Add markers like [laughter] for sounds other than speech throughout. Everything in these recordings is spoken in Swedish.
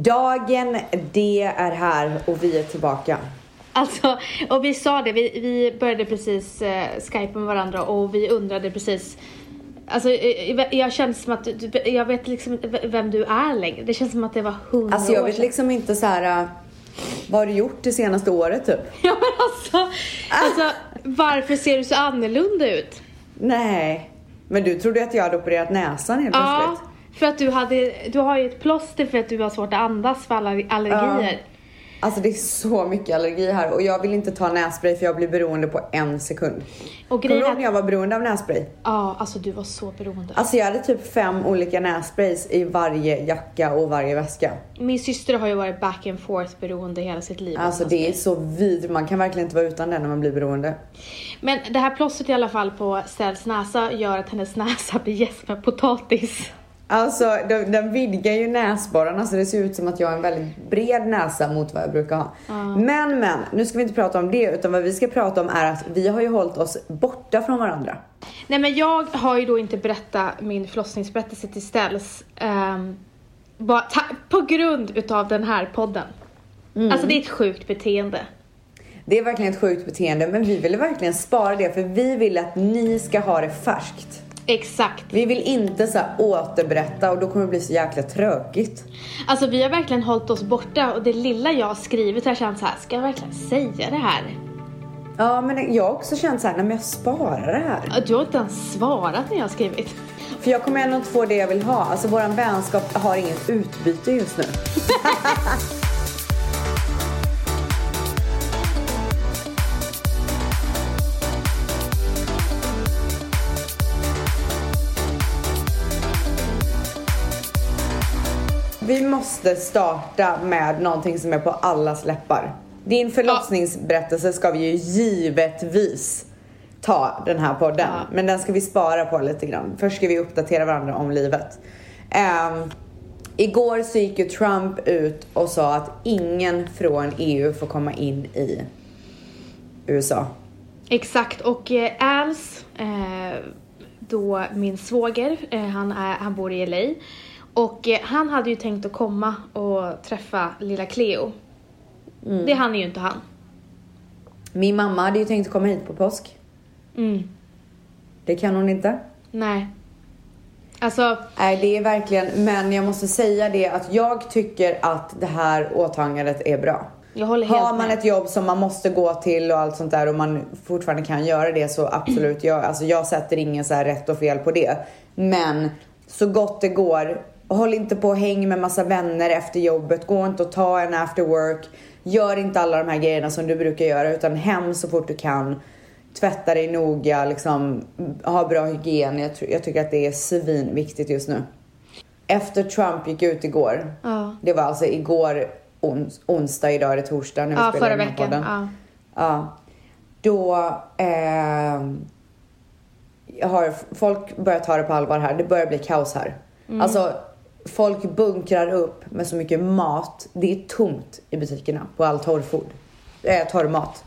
Dagen det är här och vi är tillbaka. Alltså, och vi sa det, vi, vi började precis eh, skypa med varandra och vi undrade precis Alltså eh, jag känner som att du, jag vet liksom vem du är längre. Det känns som att det var hundra Alltså jag år vet sedan. liksom inte så här. äh, vad har du gjort det senaste året typ? [laughs] Ja men alltså, alltså varför ser du så annorlunda ut? Nej. Men du trodde att jag hade opererat näsan helt Ja, plötsligt? För att du hade, du har ju ett plåster för att du har svårt att andas för alla allergier. Alltså det är så mycket allergi här och jag vill inte ta nässpray för jag blir beroende på en sekund. Och Kommer du ihåg är när jag var beroende av nässpray? ja alltså du var så beroende. Alltså jag hade typ fem olika nässprays i varje jacka och varje väska. Min syster har ju varit back and forth beroende hela sitt liv. Alltså det är så vidrigt, man kan verkligen inte vara utan det när man blir beroende. Men det här plåstret i alla fall på Stells näsa gör att hennes näsa blir jäst med potatis. Alltså den, den vidgar ju näsborrarna så det ser ut som att jag har en väldigt bred näsa mot vad jag brukar ha. Men men, nu ska vi inte prata om det utan vad vi ska prata om är att vi har ju hållit oss borta från varandra. Nej men jag har ju då inte berättat min förlossningsberättelse till Stells um, bara på grund utav den här podden. Alltså det är ett sjukt beteende. Det är verkligen ett sjukt beteende men vi ville verkligen spara det för vi vill att ni ska ha det färskt. Exakt. Vi vill inte så här återberätta och då kommer det bli så jäkla tråkigt. Alltså vi har verkligen hållit oss borta och det lilla jag har skrivit har känt så här, ska jag verkligen säga det här? Ja men jag har också känt så här, nej men jag sparar det här. Du har inte ens svarat när jag har skrivit. För jag kommer ändå inte få det jag vill ha. Alltså våran vänskap har inget utbyte just nu. [laughs] Vi måste starta med någonting som är på allas läppar. Din förlossningsberättelse ska vi ju givetvis ta den här podden. Ja. Men den ska vi spara på lite grann. Först ska vi uppdatera varandra om livet. Ehm, igår så gick ju Trump ut och sa att ingen från EU får komma in i USA. Exakt och eh, Als, eh, då min svåger, eh, han, är, han bor i LA. Och eh, han hade ju tänkt att komma och träffa lilla Cleo. Det hann ju inte han. Min mamma hade ju tänkt komma hit på påsk. Mm. Det kan hon inte. Nej. Alltså, Nej, det är verkligen, men jag måste säga det att jag tycker att det här åtagandet är bra. jag håller helt Har man med. ett jobb som man måste gå till och allt sånt där och man fortfarande kan göra det så absolut. Jag, alltså jag sätter ingen så här rätt och fel på det. Men så gott det går. Håll inte på och häng med massa vänner efter jobbet. Gå inte och ta en after work. Gör inte alla de här grejerna som du brukar göra utan hem så fort du kan. Tvätta dig noga, liksom ha bra hygien. Jag, jag tycker att det är svinviktigt just nu. Efter Trump gick ut igår. Ja. Det var alltså igår ons, onsdag, idag är det torsdag när vi Ja, spelar förra in den här veckan. podden. Ja. Ja. Då ehm, har folk börjat ta det på allvar här. Det börjar bli kaos här. Alltså, folk bunkrar upp med så mycket mat. Det är tomt i butikerna på all torrfod. Eh, torrmat.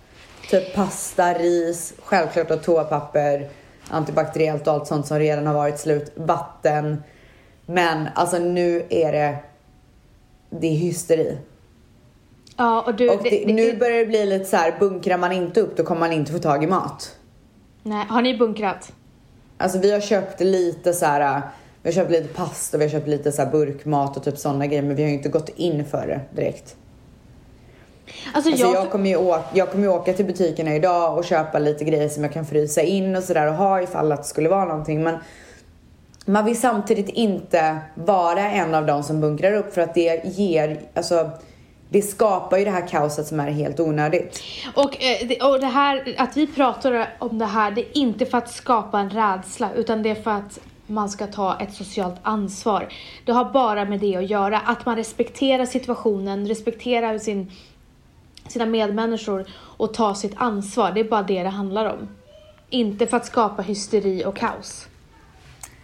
Typ pasta, ris, självklart och toapapper, antibakteriellt och allt sånt som redan har varit slut. Vatten. Men alltså nu är det, det är hysteri. ja, och du... Och det, nu börjar det bli lite så här, bunkrar man inte upp då kommer man inte få tag i mat. Nej, har ni bunkrat? Alltså vi har köpt lite så här, vi har köpt lite pasta, vi har köpt lite så här burkmat och typ sådana grejer men vi har ju inte gått in för det direkt. Alltså, Alltså jag... jag kommer ju åka, jag kommer ju åka till butikerna idag och köpa lite grejer som jag kan frysa in och sådär och ha ifall att det skulle vara någonting men man vill samtidigt inte vara en av dem som bunkrar upp för att det ger, alltså det skapar ju det här kaoset som är helt onödigt. Och, eh, och det här, att vi pratar om det här, det är inte för att skapa en rädsla, utan det är för att man ska ta ett socialt ansvar. Det har bara med det att göra, att man respekterar situationen, respekterar sin, sina medmänniskor och tar sitt ansvar. Det är bara det det handlar om. Inte för att skapa hysteri och kaos.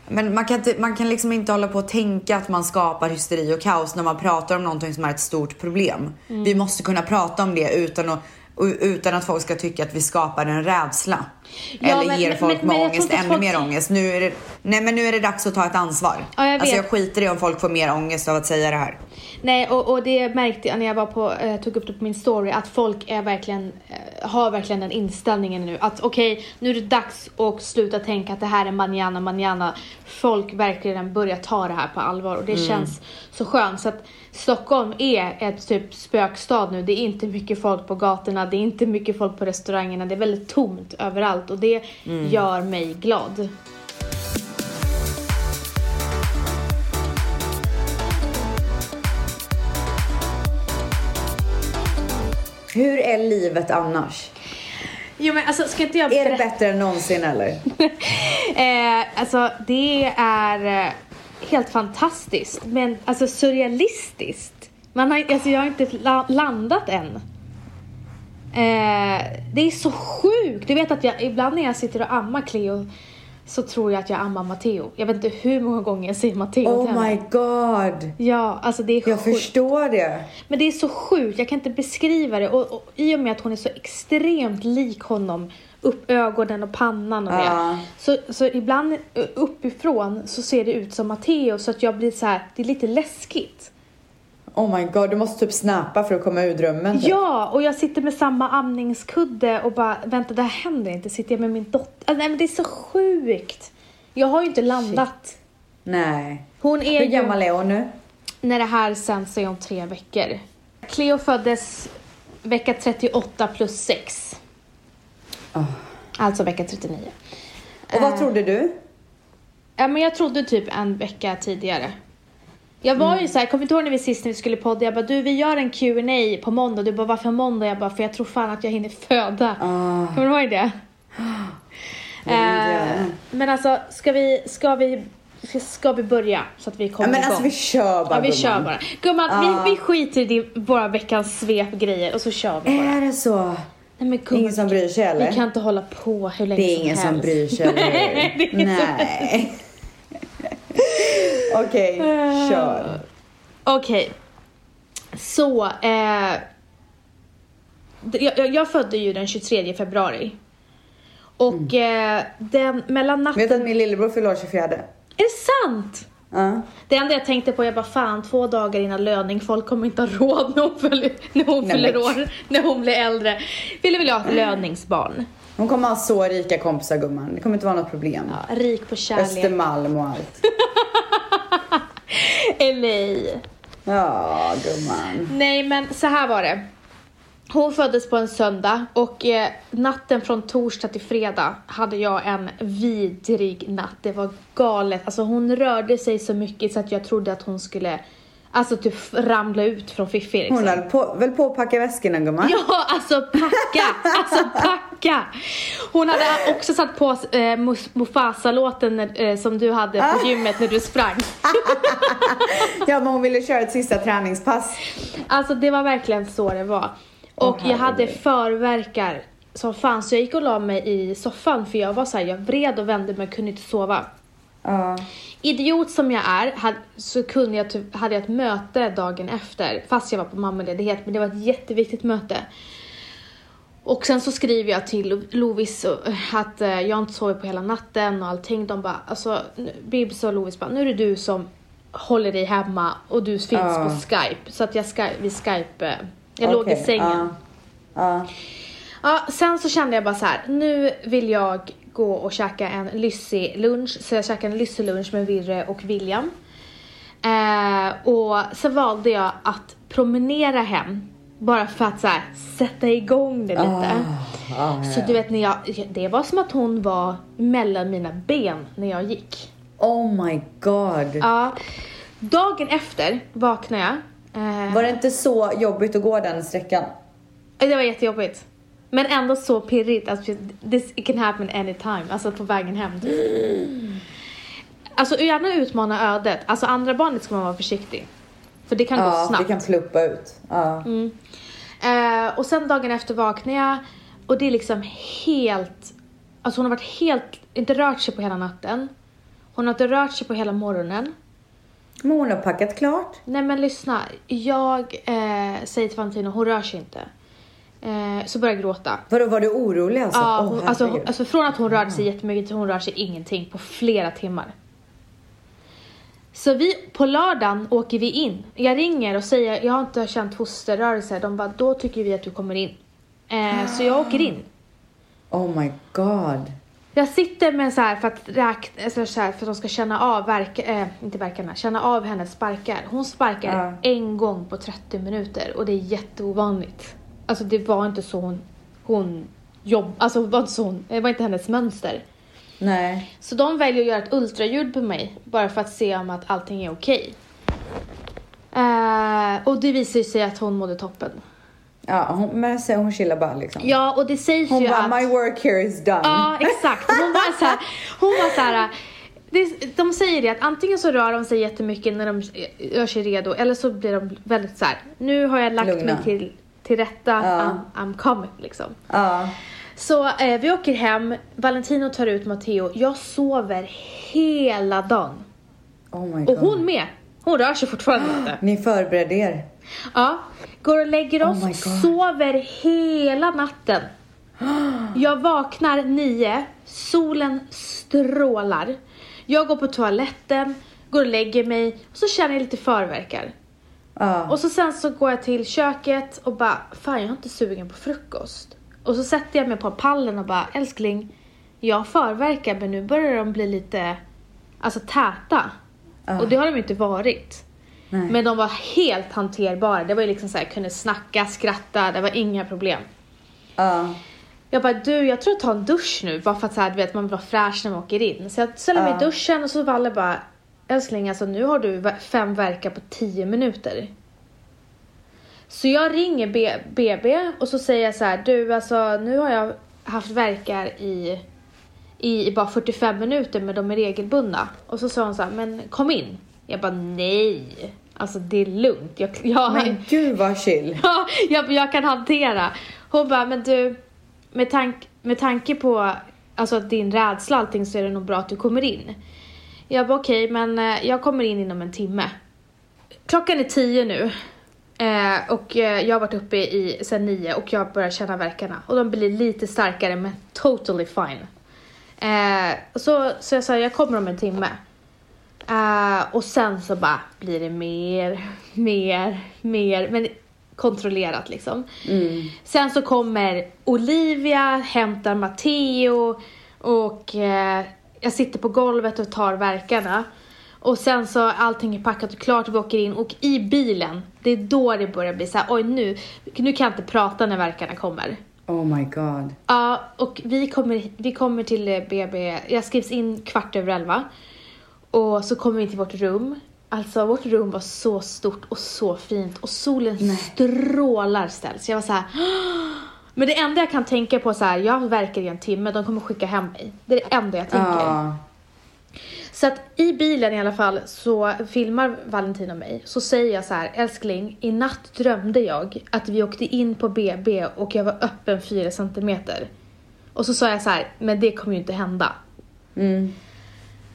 Men man kan, inte, man kan liksom inte hålla på och tänka att man skapar hysteri och kaos när man pratar om någonting som är ett stort problem. Vi måste kunna prata om det utan att utan att folk ska tycka att vi skapar en rädsla. Ja, Eller men- ger folk men- med men ångest ännu att mer folk- ångest. Nu är, det, nej men nu är det dags att ta ett ansvar. Ja, jag alltså jag skiter i om folk får mer ångest av att säga det här. Nej, och, och det märkte jag när jag var på, eh, tog upp det på min story, att folk är verkligen, eh, har verkligen den inställningen nu. Att okej, nu är det dags att sluta tänka att det här är manana manana. Folk verkligen börjar ta det här på allvar och det känns så skönt. Så att Stockholm är ett typ spökstad nu. Det är inte mycket folk på gatorna, det är inte mycket folk på restaurangerna. Det är väldigt tomt överallt och det gör mig glad. Är livet annars? Jo men alltså ska inte jag Är det bättre än någonsin eller? [laughs] Eh, alltså det är eh, helt fantastiskt, men alltså surrealistiskt. Man har, alltså, jag har inte la- landat än. Eh, det är så sjukt. Du vet att jag ibland när jag sitter och ammar Cleo så tror jag att jag ammar Matteo. Jag vet inte hur många gånger jag säger Matteo till Oh henne. my god. Ja, alltså det är Jag sjukt. förstår det. Men det är så sjukt, jag kan inte beskriva det. Och, och i och med att hon är så extremt lik honom, upp ögonen och pannan och Ja. det. Så, så ibland eh, uppifrån så ser det ut som Matteo så att jag blir så här, det är lite läskigt. Oh my god, du måste typ snappa för att komma ur drömmen. typ. Ja, och jag sitter med samma amningskudde och bara, vänta det här händer inte. Sitter jag med min dotter? Alltså, nej men det är så sjukt. Jag har ju inte landat. Nej. Hon är Hur gammal är hon nu? när det här sänds är om tre veckor. Cleo föddes vecka 38 plus 6. Ah. Alltså vecka 39. Och vad Eh, trodde du? Ja men jag trodde typ en vecka tidigare. Jag var Mm. ju såhär, kommer inte ihåg när vi sist när vi skulle podda? Jag bara du vi gör en Q&A på måndag. Du bara varför måndag? Jag bara för jag tror fan att jag hinner föda. Ah, Kommer du ihåg det? [gasps] Eh, men alltså ska vi, ska vi, ska vi börja så att vi ja, kommer men igång? alltså vi kör bara Ja vi gumman. kör bara. Gumman, Ah. vi, vi skiter i våra veckans svepgrejer och så kör vi bara. Är det så? Nej men gumman, Ingen som bryr sig eller? vi kan inte hålla på hur länge Det är som ingen som helst. bryr sig, eller [laughs] Nej, [laughs] [laughs] Okej, kör. Okej. Så, eh, jag, jag- födde ju den 23 februari. Och eh, den, mellan natten... Vet du att min lillebror fyller år 24? Är det sant? Ja. Det enda jag tänkte på, jag bara fan två dagar innan löning, folk kommer inte ha råd när hon, fyller, när hon Nej, fyller men- år, när hon blir äldre. Ville vilja ha ett löningsbarn. Hon kommer ha så rika kompisar gumman. Det kommer inte vara något problem. Ja, rik på kärlek. Östermalm och allt. [laughs] LA. Ja, gumman. Nej men så här var det. Hon föddes på en söndag och eh, natten från torsdag till fredag hade jag en vidrig natt. Det var galet. Alltså hon rörde sig så mycket så att jag trodde att hon skulle Alltså typ ramla ut från Fiffi liksom. Hon höll på, väl på att packa väskorna gumman? Ja, alltså packa! Alltså packa! Hon hade också satt på eh, Mufasa-låten eh, som du hade Ah. på gymmet när du sprang. [laughs] Ja, men hon ville köra ett sista träningspass. Alltså det var verkligen så det var. Och Åh, jag hade förverkar som fan så jag gick och la mig i soffan för jag var så här, jag vred och vände men kunde inte sova. Ja. Idiot som jag är så kunde jag typ, hade jag ett möte dagen efter fast jag var på mammaledighet men det var ett jätteviktigt möte. Och sen så skriver jag till Lo- Lovis och- att eh, jag inte sovit på hela natten och allting. De bara, alltså Bibs och Lovis bara, nu är det du som håller dig hemma och du finns Ja. på Skype. Så att jag Skype, vi Skype, eh, jag låg i sängen. Ja. Ja, sen så kände jag bara så här, nu vill jag gå och käka en lyssig lunch. Så jag käkade en lyssig lunch med Virre och William. Eh, och så valde jag att promenera hem. Bara för att så här, sätta igång det lite. Ah, ah, Så du vet, när jag, det var som att hon var mellan mina ben när jag gick. Oh my god. Ja. Dagen efter vaknade jag. Eh, Var det inte så jobbigt att gå den sträckan? Det var jättejobbigt. Men ändå så pirrigt. Alltså, this it can happen anytime. Alltså på vägen hem. typ. Alltså gärna utmana ödet. Alltså andra barnet ska man vara försiktig. För det kan gå Ja, snabbt. det kan pluppa ut. Ja. Mm. Eh, och sen dagen efter vaknar jag och det är liksom helt... Alltså hon har varit helt... Inte rört sig på hela natten. Hon har inte rört sig på hela morgonen. Men hon har packat klart. Nej men lyssna, jag eh, säger till Valentino, hon rör sig inte. Eh, så började jag gråta. Vadå, var du orolig alltså? Ja, hon, alltså, herregud. alltså från att hon rörde sig jättemycket till hon rör sig ingenting på flera timmar. Så vi, på lördagen åker vi in. Jag ringer och säger, jag har inte känt fosterrörelse. De bara, då tycker vi att du kommer in. Eh, så jag åker in. Oh my god. Jag sitter med så här för att räkna, alltså så här för att de ska känna av verk, eh, inte verkarna, känna av hennes sparkar. Hon sparkar Ja. en gång på 30 minuter och det är jätteovanligt. Alltså det var inte så hon, hon jobb, alltså var inte så hon, det var inte hennes mönster. Nej. Så de väljer att göra ett ultraljud på mig bara för att se om att allting är okej. Eh, och det visar sig att hon mådde toppen. Ja, hon, men så hon chillar bara liksom. Ja, och det sägs Hon ju bara, att... my work here is done. Ja, exakt. Hon var så här, hon var så här, det, de säger det att antingen så rör de sig jättemycket när de gör sig redo eller så blir de väldigt så här. nu har jag lagt Lugna. mig till, till rätta, Ja. I'm, I'm coming liksom. Ja. Så eh, vi åker hem, Valentino tar ut Matteo, jag sover hela dagen. Oh my god. Och hon med, hon rör sig fortfarande [gasps] inte. Ni förberedde er. Ja, går och lägger oss, Oh my God. sover hela natten. [gasps] Jag vaknar nio, solen strålar. Jag går på toaletten, går och lägger mig och så känner jag lite förverkar. Och så sen så går jag till köket och bara, fan jag är inte sugen på frukost. Och så sätter jag mig på pallen och bara, älskling, jag förverkar men nu börjar de bli lite, alltså täta. Ja. Och det har de inte varit. Nej. Men de var helt hanterbara. Det var ju liksom så här, kunde snacka, skratta, det var inga problem. Ja. Jag bara, du jag tror jag tar en dusch nu bara för att så här, du vet, man vill vara fräsch när man åker in. Så jag ställer mig i duschen och så Valle bara, älskling alltså nu har du fem verkar på tio minuter. Så jag ringer B- BB och så säger jag så här, du alltså nu har jag haft verkar i, i, i bara 45 minuter men de är regelbundna. Och så sa hon så här, men kom in. Jag bara, nej. Alltså det är lugnt. Jag, jag, Men gud vad chill. [laughs] Ja, jag, jag kan hantera. Hon bara, men du, med, tank, med tanke på alltså, din rädsla och allting så är det nog bra att du kommer in. Jag bara, okej, men eh, jag kommer in inom en timme. Klockan är tio nu. Eh, och eh, jag har varit uppe i sen nio och jag börjar känna verkarna. Och de blir lite starkare men totally fine. Så, så jag sa, jag kommer om en timme. Och sen så bara blir det mer, mer, mer, men kontrollerat liksom. Mm. Sen så kommer Olivia, hämtar Matteo och eh, jag sitter på golvet och tar verkarna. Och sen så allting är packat och klart och vi åker in och i bilen, det är då det börjar bli så här, oj nu, nu kan jag inte prata när verkarna kommer. Oh my god. Ja, och vi kommer, vi kommer till eh, BB, jag skrivs in kvart över elva. Och så kommer vi till vårt rum. Alltså vårt rum var så stort och så fint och solen strålar ställs. Jag var så här. [gasps] Men det enda jag kan tänka på så här, jag verkar i en timme, de kommer skicka hem mig. Det är det enda jag tänker. Ja. Så att i bilen i alla fall så filmar Valentina mig. Så säger jag så här, älskling, i natt drömde jag att vi åkte in på BB och jag var öppen 4 centimeter. Och så sa jag så här, men det kommer ju inte hända. Mm.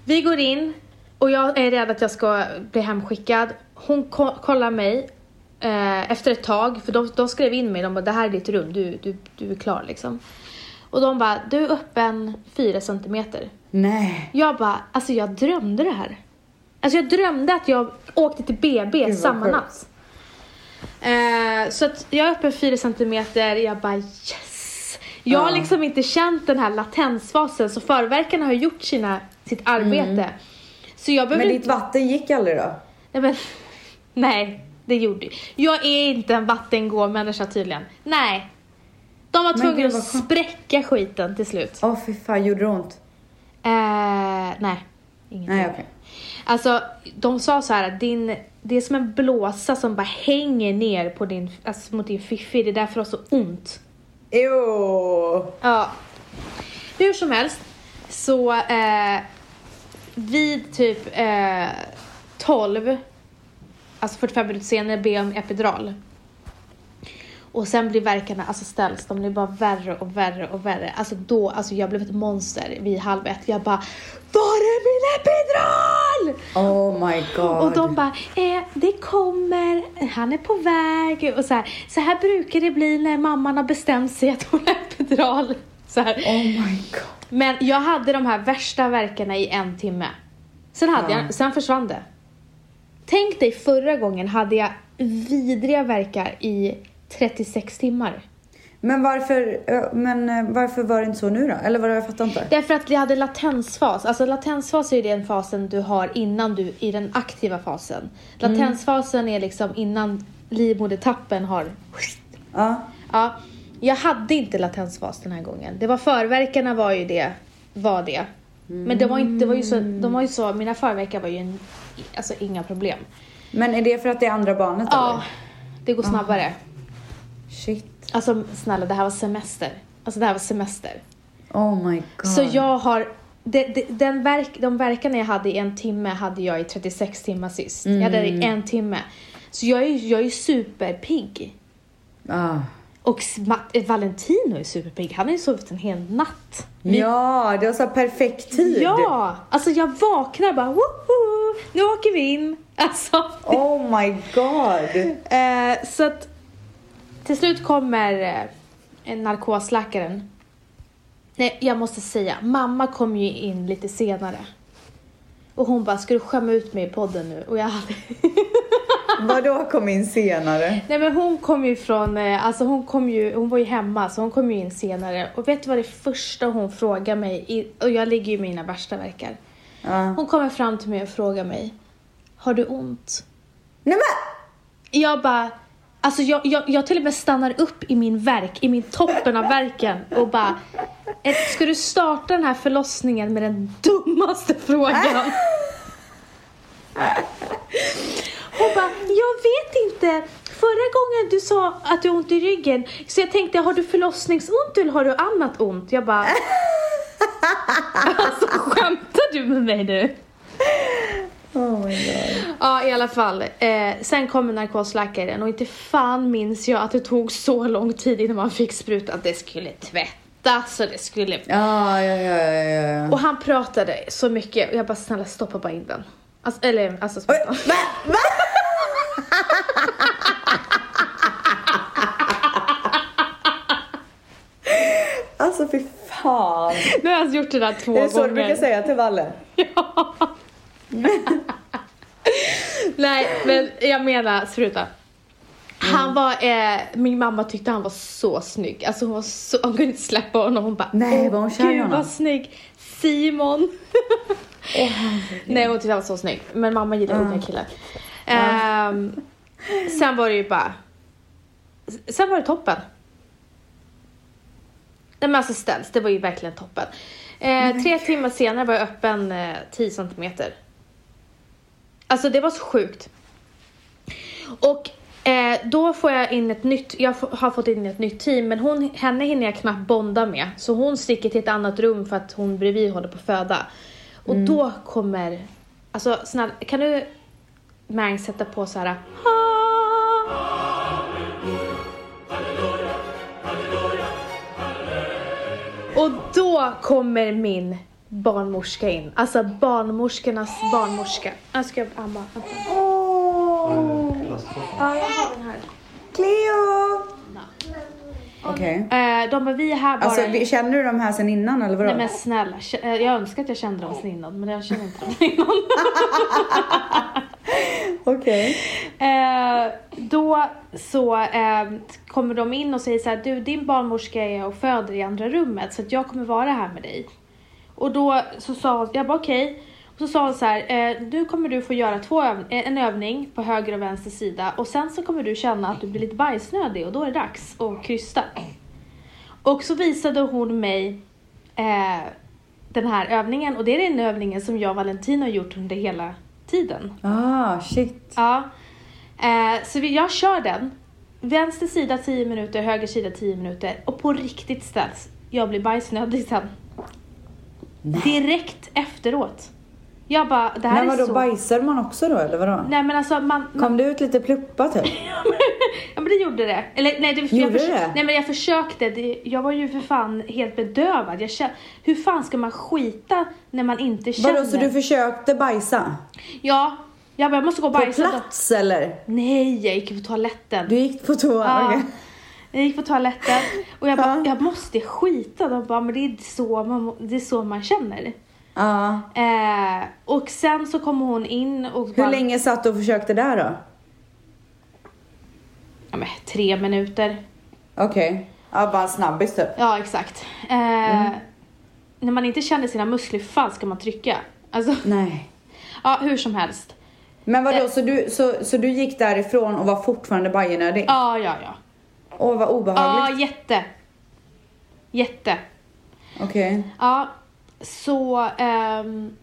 Vi går in och jag är rädd att jag ska bli hemskickad. Hon ko- kollar mig eh, efter ett tag, för de, de skrev in mig, de bara det här är ditt rum, du, du, du är klar liksom. Och de bara, du är öppen 4 centimeter. Nej. Jag bara, alltså jag drömde det här. Alltså jag drömde att jag åkte till BB samma natt. Eh, så att jag är uppe 4 centimeter, jag bara yes. Jag har liksom inte känt den här latensfasen så förverkarna har gjort sina, sitt arbete. Så jag behöver Men inte... ditt vatten gick aldrig då? Nej, men, [laughs] nej, det gjorde jag. är inte en vattengåmänniska tydligen. Nej. De var tvungna att spräcka skiten till slut. Åh fy fan, gjorde det ont? Eh, nej, ingenting. Nej okej. Alltså, de sa så här att din, det är som en blåsa som bara hänger ner på din, alltså mot din fiffi. Det är därför det har så ont. Jo. Ja. Hur som helst, så eh, vid typ eh, 12, alltså 45 minuter senare, jag om epidural. Och sen blir verkarna, alltså ställs, de blir bara värre och värre och värre. Alltså då, alltså jag blev ett monster vid halv ett. Jag bara, var är min epidural? Oh my god. Och de bara, eh, det kommer, han är på väg. Och så här, så här brukar det bli när mamman har bestämt sig att hon är epidural. Så här. Oh my god. Men jag hade de här värsta verkarna i en timme. Sen, hade Ja. jag, sen försvann det. Tänk dig förra gången hade jag vidriga verkar i 36 timmar. Men varför, men eh, varför var det inte så nu då? Eller vad jag fattar inte. Därför att jag hade latensfas. Alltså latensfas är ju den fasen du har innan du i den aktiva fasen. Latensfasen är liksom innan livmodertappen har... Ja. Ja, jag hade inte latensfas den här gången. Det var förverkarna var ju det, var det. Men det var inte, det var ju så, de var ju så, mina förverkar var ju en, alltså inga problem. Men är det för att det är andra barnet Ja, eller? det går snabbare. Shit. Alltså snälla, det här var semester. Alltså det här var semester. Oh my god. Så jag har, det, det, den verk, de verkarna jag hade i en timme hade jag i 36 timmar sist. Jag hade det i en timme. Så jag är, jag är superpigg. Ah. Och eh, Valentino är superpigg. Han har ju sovit en hel natt. Ja, det var så perfekt tid. Ja! Alltså jag vaknar bara woho! Nu åker vi in. [laughs] Alltså. Oh my god. Eh, så att till slut kommer eh, narkosläkaren. Nej, jag måste säga, mamma kom ju in lite senare. Och hon bara, ska du skämma ut mig i podden nu? Och jag hade... [laughs] Vadå kom in senare? Nej men hon kom ju från, eh, alltså hon kom ju, hon var ju hemma så hon kom ju in senare. Och vet du vad det första hon frågar mig, i, och jag ligger ju med mina värsta verkar. Ja. Hon kommer fram till mig och frågar mig, har du ont? Nej men! Jag bara, alltså jag, jag, jag till och med stannar upp i min verk, i min toppen av verken och bara, "Eh, ska du starta den här förlossningen med den dummaste frågan? [laughs] [laughs] Hon bara, jag vet inte. Förra gången du sa att du har ont i ryggen, så jag tänkte, har du förlossningsont eller har du annat ont? Jag bara, [laughs] alltså skämtar du med mig nu? Oh my god. Ja, i alla fall. Eh, sen kommer narkosläkaren och inte fan minns jag att det tog så lång tid innan man fick sprutan. Det skulle tvättas och det skulle... Ja, ja, ja, ja, ja. Och han pratade så mycket och jag bara snälla stoppa bara in den. Alltså, eller alltså sprutan. va? Va? Alltså fy fan. Nu har jag gjort det där två Det är så gånger. du brukar säga till Valle. [laughs] Ja. Nej, men jag menar spruta. Han var, eh, min mamma tyckte han var så snygg. Alltså hon var så, hon kunde inte släppa honom. Hon bara, Nej, var hon kär i gud honom?" vad snygg. Simon. [laughs] Nej, hon tyckte han var så snygg. Men mamma gillar unga killar. Ehm, sen var det ju bara, sen var det toppen. Nej men alltså ställs, det var ju verkligen toppen. Eh, tre timmar senare var jag öppen eh, 10 centimeter. Alltså det var så sjukt. Och eh, då får jag in ett nytt, jag har fått in ett nytt team men hon, henne hinner jag knappt bonda med. Så hon sticker till ett annat rum för att hon bredvid håller på att föda. Och då kommer, alltså snälla, kan du Mang sätta på så här. Och då kommer min barnmorska in. Alltså barnmorskornas barnmorska. Jag ska amma. Vänta. Åh, Ja, jag har den här. Cleo! Okej. Eh, de bara, vi är här bara... Alltså vi- känner du de här sen innan eller vadå? Nej men snälla, eh, jag önskar att jag kände dem sen innan men jag känner inte dem sen innan. [laughs] Okej. Eh, då så kommer de in och säger så här, du din barnmorska är och föder i andra rummet så att jag kommer vara här med dig. Och då så sa hon, jag bara okej. Och så sa hon så här, eh, nu kommer du få göra två öv- eh, en övning på höger och vänster sida och sen så kommer du känna att du blir lite bajsnödig och då är det dags att krysta. Och så visade hon mig eh, den här övningen och det är den övningen som jag och Valentin har gjort under hela tiden. Ah, shit. Ja. Eh, så vi, jag kör den. Vänster sida 10 minuter, höger sida 10 minuter. Och på riktigt ställs. Jag blir bajsnödig sen. Direkt efteråt. Jag bara, det här Men är vadå, så... bajsade man också då eller vadå? Nej men alltså man... man Kom det ut lite pluppa typ? [laughs] ja men det gjorde det. Eller nej, det, jag Gjorde förs- det? Nej men jag försökte. Det, jag var ju för fan helt bedövad. Jag kände, hur fan ska man skita när man inte känner? Vadå, så du försökte bajsa? Ja. Jag bara, jag måste gå och På bajsa. då. plats eller? Nej, jag gick på toaletten. Du gick på toa? Ja. Jag gick på toaletten och jag bara, Ja. jag måste skita. De bara, men det är så man, det är så man känner. Ja. Eh, och sen så kommer hon in och Hur bara, länge satt du och försökte där då? ja, men, tre minuter. Okej. Ja, bara snabbis typ. Ja, exakt. Eh, När man inte känner sina muskler, hur fan ska man trycka? Alltså, Nej. ja, hur som helst. Men vadå, Eh. så, du, så, så du gick därifrån och var fortfarande bajenödig? Ja, ja, ja. Åh, vad Ja, obehagligt. jätte. Jätte. Okej. Ja, så ehm,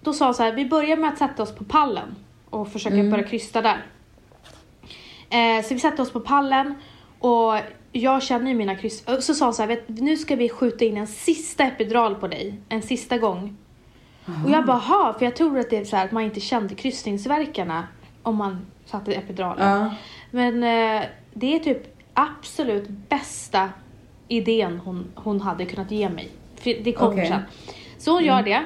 då sa hon så här, vi börjar med att sätta oss på pallen och försöka Mm. börja krysta där. Eh, så vi satte oss på pallen och jag känner ju mina kryss. och Så sa hon så här, vet, nu ska vi skjuta in en sista epidural på dig, en sista gång. Och jag bara, "Ha", för jag tror att det är så här att man inte kände kryssningsverkarna om man satte epiduralen. Ja. Men eh, det är typ absolut bästa idén hon, hon hade kunnat ge mig. Det kommer Okej. sen. Så hon gör det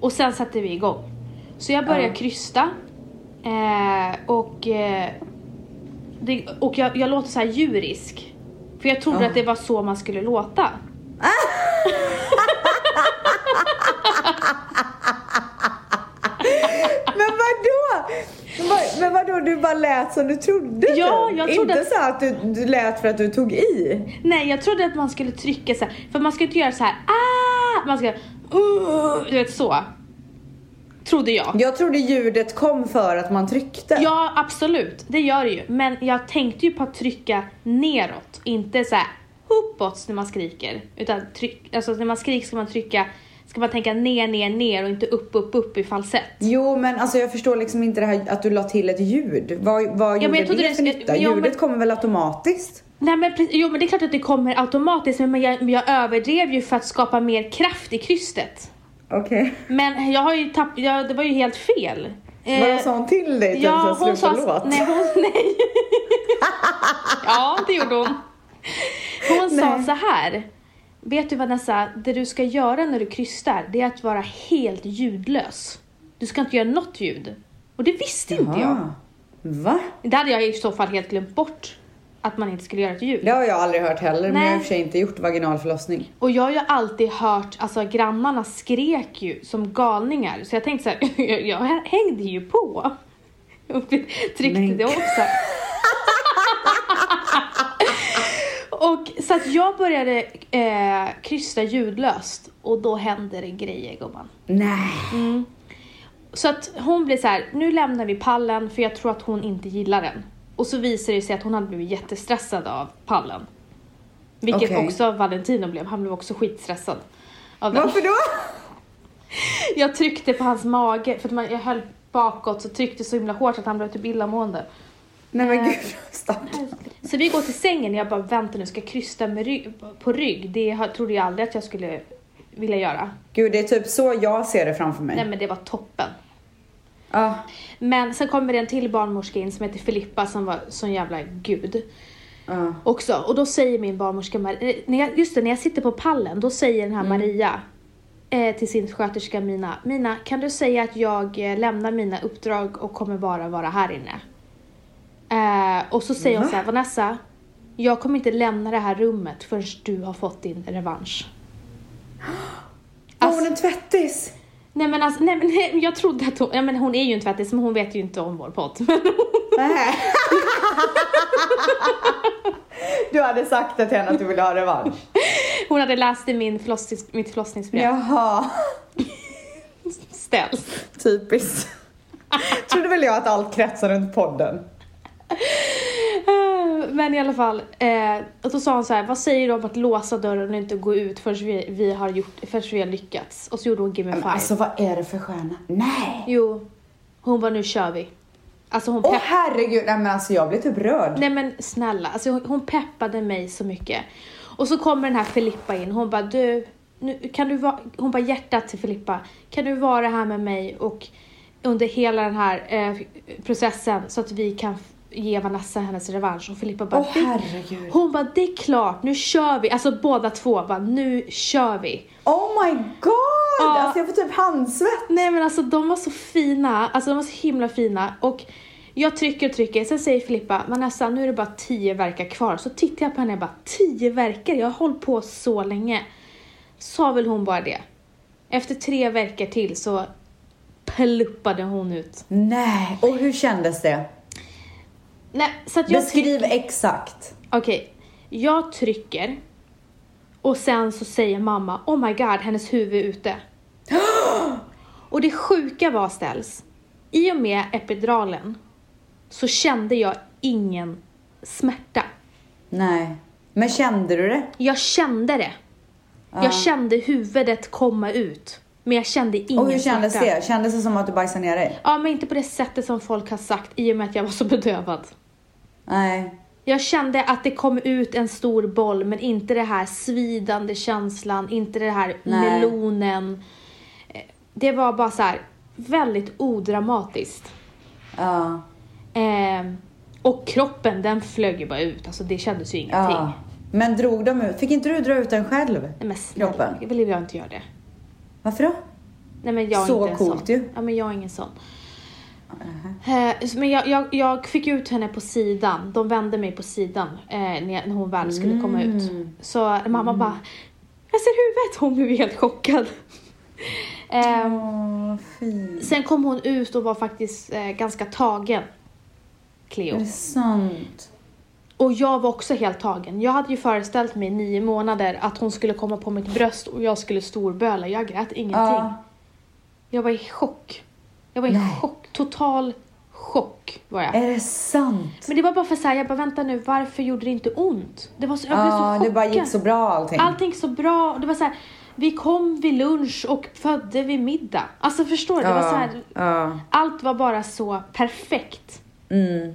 och sen sätter vi igång. Så jag börjar Ja. krysta eh, och, eh, det, och jag, jag låter så här djurisk. För jag trodde Ja. att det var så man skulle låta. [laughs] Men vadå? Men vad- Men vadå, du bara lät som du trodde? Ja, typ? jag trodde Inte att- så att du, du lät för att du tog i? Nej, jag trodde att man skulle trycka så här, för man ska inte göra så här ah! Man ska, uh, du vet så. Trodde jag. Jag trodde ljudet kom för att man tryckte. Ja, absolut. Det gör det ju. Men jag tänkte ju på att trycka neråt, inte så här uppåt när man skriker. Utan tryck, alltså när man skriker ska man trycka, ska man tänka ner, ner, ner och inte upp, upp, upp i falsett. Jo, men alltså jag förstår liksom inte det här att du la till ett ljud. Vad, vad men gjorde jag det det för nytta? jo, Ljudet men- kommer väl automatiskt? Nej men jo men det är klart att det kommer automatiskt men jag, jag överdrev ju för att skapa mer kraft i krystet. Okej. Men jag har ju tappat, jag, det var ju helt fel. Eh, Vad sa hon till dig? Typ, Ja, hon sa... låt? Nej, hon... [laughs] Nej. [laughs] ja, det gjorde hon. Hon sa Nej. så här. Vet du Vanessa, det du ska göra när du krystar, det är att vara helt ljudlös. Du ska inte göra något ljud. Och det visste inte jag. Jaha. Va? Det hade jag i så fall helt glömt bort. Att man inte skulle göra ett ljud. Det har jag aldrig hört heller, men jag har i Nej. och för sig inte gjort vaginal förlossning. Och jag har ju alltid hört, alltså grannarna skrek ju som galningar. Så jag tänkte så här, [laughs] jag, jag hängde ju på. Och [laughs] tryckte Men- det också. [laughs] och så att jag började eh, krysta ljudlöst och då hände det grejer gumman. Nej. Så att hon blev så här, nu lämnar vi pallen för jag tror att hon inte gillar den. Och så visade det sig att hon hade blivit jättestressad av pallen. Vilket Okej. också Valentino blev, han blev också skitstressad. Av den. Varför då? Jag tryckte på hans mage, för att man, jag höll bakåt så tryckte så himla hårt att han blev typ illamående. Nej men gud, stopp. Så vi går till sängen och jag bara vänta nu, ska jag krysta med rygg, på rygg? Det trodde jag aldrig att jag skulle vilja göra. Gud, det är typ så jag ser det framför mig. Nej men det var toppen. Ja. Men sen kommer det en till barnmorska in som heter Filippa som var sån jävla gud. Ja. också. Och då säger min barnmorska, eh, när jag, just det, när jag sitter på pallen, då säger den här Maria eh, till sin sköterska Mina, Mina, kan du säga att jag eh, lämnar mina uppdrag och kommer bara vara här inne? Eh, och så säger hon så här, Vanessa, jag kommer inte lämna det här rummet förrän du har fått din revansch. Var Alltså- hon en tvättis? Nej men alltså, nej, men, nej, jag trodde att hon, ja, men hon är ju en tvättis men hon vet ju inte om vår podd. [laughs] Nej. [laughs] Du hade sagt till henne att du ville ha revansch. hon hade läst i min förlossnings, mitt förlossningsbrev. Jaha, Ställs. typiskt. Trodde väl jag att allt kretsar runt podden. [laughs] Men i alla fall, eh, och då sa hon så här, vad säger du om att låsa dörren och inte gå ut förrän vi, vi, har, gjort, förrän vi har lyckats? Och så gjorde hon Give me Men five. alltså vad är det för stjärna? Nej! Jo, hon var nu kör vi. Alltså hon Åh herregud, nej men alltså jag blir typ rörd. Nej men snälla, alltså hon, hon peppade mig så mycket. Och så kommer den här Filippa in, hon bara du, nu, kan du vara, hon bara hjärtat till Filippa, kan du vara här med mig och under hela den här eh, processen så att vi kan ge Vanessa hennes revansch och Filippa bara Åh "Det- herregud. Hon bara det är klart, nu kör vi. Alltså båda två bara nu kör vi. Oh my god! Ja. Alltså jag får typ handsvett. Nej men alltså de var så fina, alltså de var så himla fina och jag trycker och trycker, sen säger Filippa, Vanessa nu är det bara tio verkar kvar. Så tittar jag på henne och bara, tio verkar? Jag har hållit på så länge. Sa väl hon bara det. Efter tre veckor till så pluppade hon ut. Nej, och hur kändes det? Nej, så att jag Beskriv exakt. Okej, jag trycker och sen så säger mamma, oh my god, hennes huvud är ute. [gasps] och det sjuka var ställs, i och med epiduralen så kände jag ingen smärta. Nej. Men kände du det? Jag kände det. Ja. Jag kände huvudet komma ut. Men jag kände ingen Och hur kändes smärta. det? Kändes det som att du bajsade ner dig? Ja, men inte på det sättet som folk har sagt i och med att jag var så bedövad. Nej. Jag kände att det kom ut en stor boll, men inte det här svidande känslan, inte det här Nej. melonen. Eh, Det var bara så här väldigt odramatiskt. Ja. Ehm, och kroppen, den flög ju bara ut. Alltså det kändes ju ingenting. ja. Men drog de ut? Fick inte du dra ut den själv? Nej men snälla, Kroppen. jag vill jag inte göra det. Varför då? Nej men jag är Så inte en coolt sån. ju. Ja men jag är ingen sån. Eh, Men jag, jag, jag fick ut henne på sidan. De vände mig på sidan eh, när, hon väl skulle komma ut. Mm. Så mamma bara, jag ser huvudet. Hon blev helt chockad. Eh, fint. sen kom hon ut och var faktiskt eh, ganska tagen. Är Cleo. det sant? Och jag var också helt tagen. Jag hade ju föreställt mig i nio månader att hon skulle komma på mitt bröst och jag skulle storböla. Jag grät ingenting. Ja. Jag var i chock. Jag var i Nej. chock. Total chock var jag. Är det sant? Men det var bara för så här, jag bara vänta nu, varför gjorde det inte ont? Det var så, jag blev så Ja, chockad. det bara gick så bra allting. Allting gick så bra. Och Det var så här, vi kom vid lunch och födde vid middag. Alltså förstår du? Det var så här, ja. allt var bara så perfekt. Mm.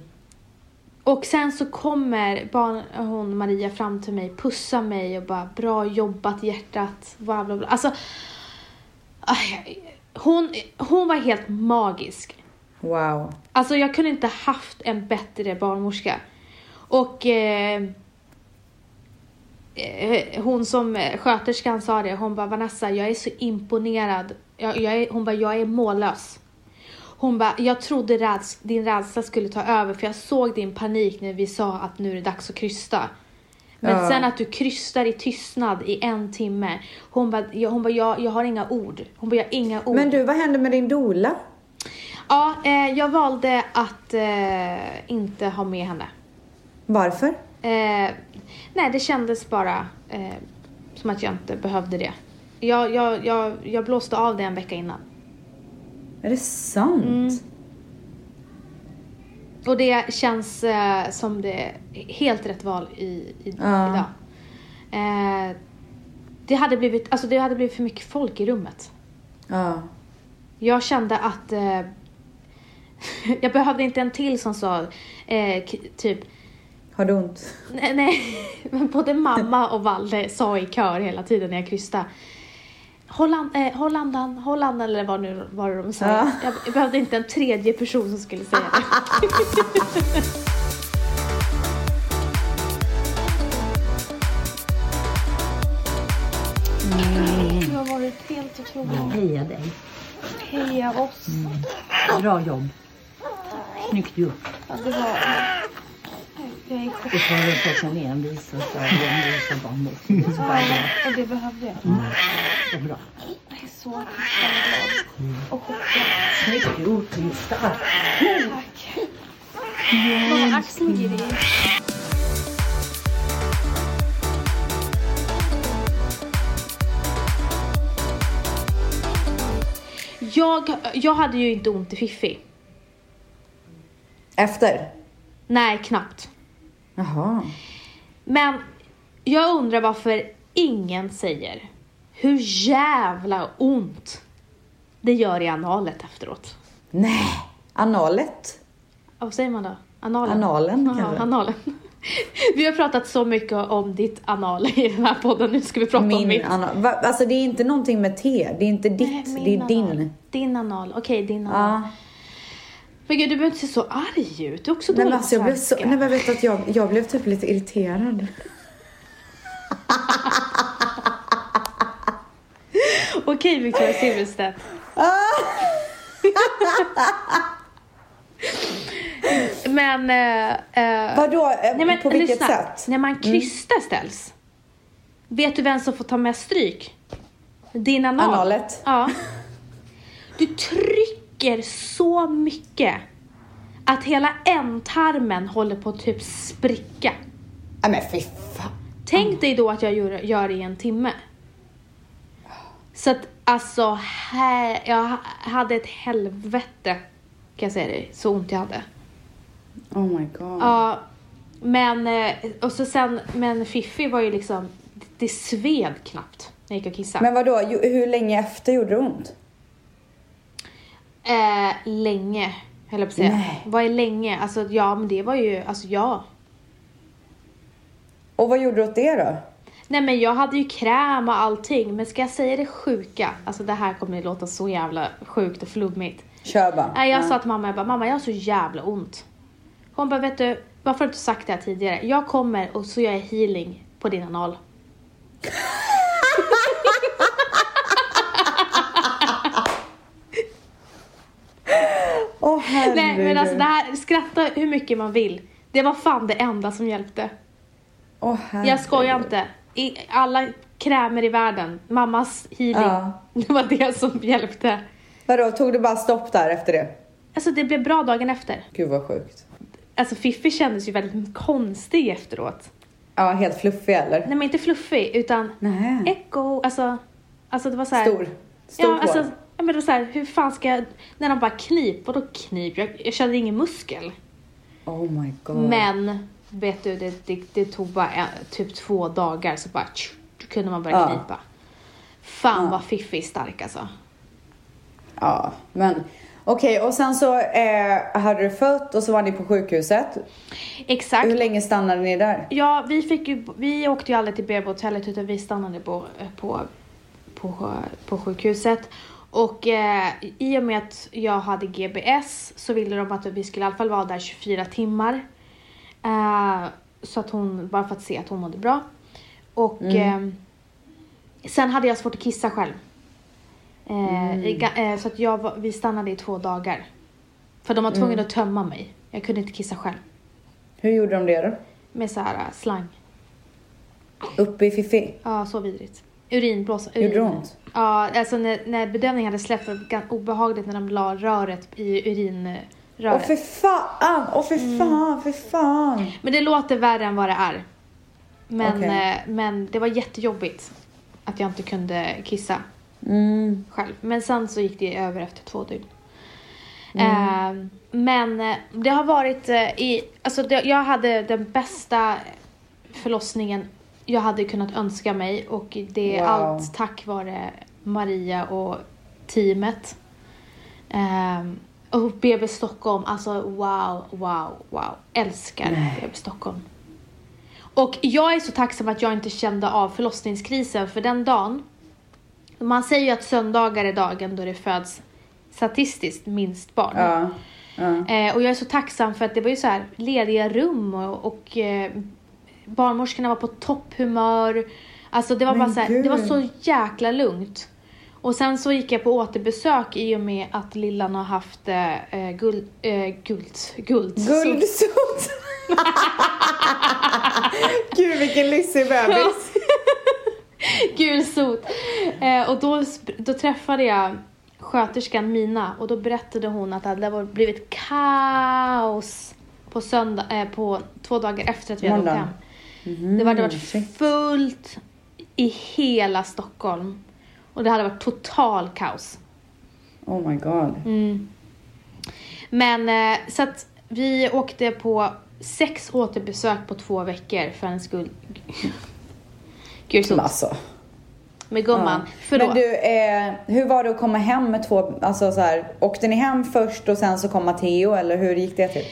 Och sen så kommer barn, hon Maria fram till mig, pussar mig och bara bra jobbat hjärtat, bla bla bla. Alltså, aj, hon, hon var helt magisk. Wow. Alltså jag kunde inte haft en bättre barnmorska. Och eh, eh, hon som sköterskan sa det, hon bara Vanessa jag är så imponerad. Jag, jag är, hon bara jag är mållös. Hon bara, jag trodde räds, din rädsla skulle ta över för jag såg din panik när vi sa att nu är det dags att krysta. Men Ja. sen att du krystar i tystnad i en timme. Hon bara, jag, hon bara jag, jag har inga ord. Hon bara, jag har inga ord. Men du, vad hände med din dola? Ja, eh, jag valde att eh, inte ha med henne. Varför? Eh, nej, det kändes bara eh, som att jag inte behövde det. Jag, jag, jag, jag blåste av det en vecka innan. Är det sant? Mm. Och det känns eh, som det är helt rätt val i, i, Ja. idag. Eh, det, hade blivit, alltså det hade blivit för mycket folk i rummet. Ja. Jag kände att eh, [laughs] jag behövde inte en till som sa eh, typ Har du ont? Nej, nej, [laughs] men både mamma och Valle sa i kör hela tiden när jag krystade. Håll, an, eh, håll andan, håll andan eller vad nu var det de sa. Ja. Jag, jag behövde inte en tredje person som skulle säga det. Du har varit helt otrolig. Heja dig. Heja oss. Bra jobb. Snyggt gjort. Ja, det var... Jag chock. Och så har du fått en envis och så envis och barnmorska. Det är så bara. Och det behövde jag. Så bra. Jag är så glad och chockad. Snyggt gjort Lisa. Tack. Mamma, axeln i. Jag, jag hade ju inte ont i Fiffi. Efter? Nej, knappt. Jaha. Men jag undrar varför ingen säger hur jävla ont det gör i analet efteråt. Nej. Analet? Vad säger man då? Analen? Analen Ja, kanske? analen. [laughs] Vi har pratat så mycket om ditt anal i den här podden. Nu ska vi prata om Min mitt. anal. Va? Alltså det är inte någonting med te. Det är inte ditt, Nej, det är min din. anal. Din anal. Okej, din anal. Ja. Men gud, du behöver inte se så arg ut. Du är också Nej dålig alltså jag blev så, nej men vet du att jag, jag blev typ lite irriterad. [laughs] Okej, Victoria Silvstedt. [laughs] men... Eh, eh, Vadå, eh, nej, men på vilket lyssna. sätt? När man krystar ställs. Vet du vem som får ta mest stryk? Din anal. Analet? Ja. Du trycker så mycket att hela ändtarmen håller på att typ spricka. Nej men fy fan. Tänk dig då att jag gör, gör det i en timme. Så att alltså, här, jag hade ett helvete kan jag säga dig. Så ont jag hade. Oh my god. Ja, men eh, och så sen, men Fiffi var ju liksom, det sved knappt när jag gick och kissade. Men vadå, hur länge efter gjorde det ont? Eh, länge, höll jag på att säga. Nej. Vad är länge? Alltså ja, men det var ju, alltså ja. Och vad gjorde du åt det då? Nej men jag hade ju kräm och allting, men ska jag säga det sjuka? Alltså det här kommer att låta så jävla sjukt och flummigt. Kör bara. Nej, jag Ja. sa till mamma, jag bara, mamma jag har så jävla ont. Hon bara, vet du, varför har du inte sagt det här tidigare? Jag kommer och så gör jag healing på din anal. Åh herregud. Nej men alltså det här, skratta hur mycket man vill. Det var fan det enda som hjälpte. Åh, Jag skojar inte. I alla krämer i världen, mammas healing, Ja. [laughs] det var det som hjälpte. Vadå, tog det bara stopp där efter det? Alltså det blev bra dagen efter. Gud vad sjukt. Alltså Fiffi kändes ju väldigt konstig efteråt. Ja, helt fluffig eller? Nej men inte fluffig utan Nej. echo, alltså, alltså det var så här, Stor. Stor Ja, alltså, hår. ja, men det var så här, hur fan ska jag, när de bara knip, vadå knip? Jag, jag kände ingen muskel. Oh my god. Men, vet du, det, det, det tog bara en, typ två dagar så bara tsch, kunde man börja Ja. knipa. Fan Ja. vad Fiffi är stark alltså. Ja, men okej och sen så eh, hade du fött och så var ni på sjukhuset. Exakt. Hur länge stannade ni där? Ja, vi, fick ju, vi åkte ju aldrig till BB-hotellet utan vi stannade på, på, på, på sjukhuset. Och eh, i och med att jag hade GBS så ville de att vi skulle i alla fall vara där 24 timmar. Eh, så att hon, bara för att se att hon mådde bra. Och eh, sen hade jag svårt att kissa själv. Eh, i ga- eh, så att jag, vi stannade i två dagar. För de var tvungna att tömma mig. Jag kunde inte kissa själv. Hur gjorde de det då? Med så här eh, slang. Uppe i Fifi? Ja, så vidrigt. Urinblåsa. Urin. Gjorde det ont? Ja, alltså när, när bedövningen hade släppt var det ganska obehagligt när de la röret i urinröret. Åh för fan! Åh för Mm. fan, för fan! Men det låter värre än vad det är. Men, Okej. eh, men det var jättejobbigt att jag inte kunde kissa Mm. själv. Men sen så gick det över efter två dygn. Mm. Eh, men det har varit eh, i, alltså det, jag hade den bästa förlossningen jag hade kunnat önska mig och det är Wow. allt tack vare Maria och teamet. Ehm, och BB Stockholm, alltså wow, wow, wow. Älskar Nej. BB Stockholm. Och jag är så tacksam att jag inte kände av förlossningskrisen för den dagen. Man säger ju att söndagar är dagen då det föds statistiskt minst barn. Ja. ja. Eh, och jag är så tacksam för att det var ju så här lediga rum och, och eh, barnmorskorna var på topphumör. Alltså det var Men bara så här, det var så jäkla lugnt. Och sen så gick jag på återbesök i och med att Lillan har haft eh, eh, guld, eh, guld, guld, Guldsot! [laughs] Gud vilken lyssig bebis. [laughs] Gulsot. Eh, och då, då träffade jag sköterskan Mina och då berättade hon att det hade blivit kaos på, söndag, eh, på två dagar efter att vi hade åkt Måndag. Hem. det hade varit Mm, shit. fullt i hela Stockholm. Och det hade varit total kaos. Oh my god. Mm. Men eh, så att vi åkte på sex återbesök på två veckor för en skull. Gud, så alltså. med gumman. Ja. Förlåt. Men du, eh, hur var det att komma hem med två, alltså så här, åkte ni hem först och sen så kom Matteo eller hur gick det till?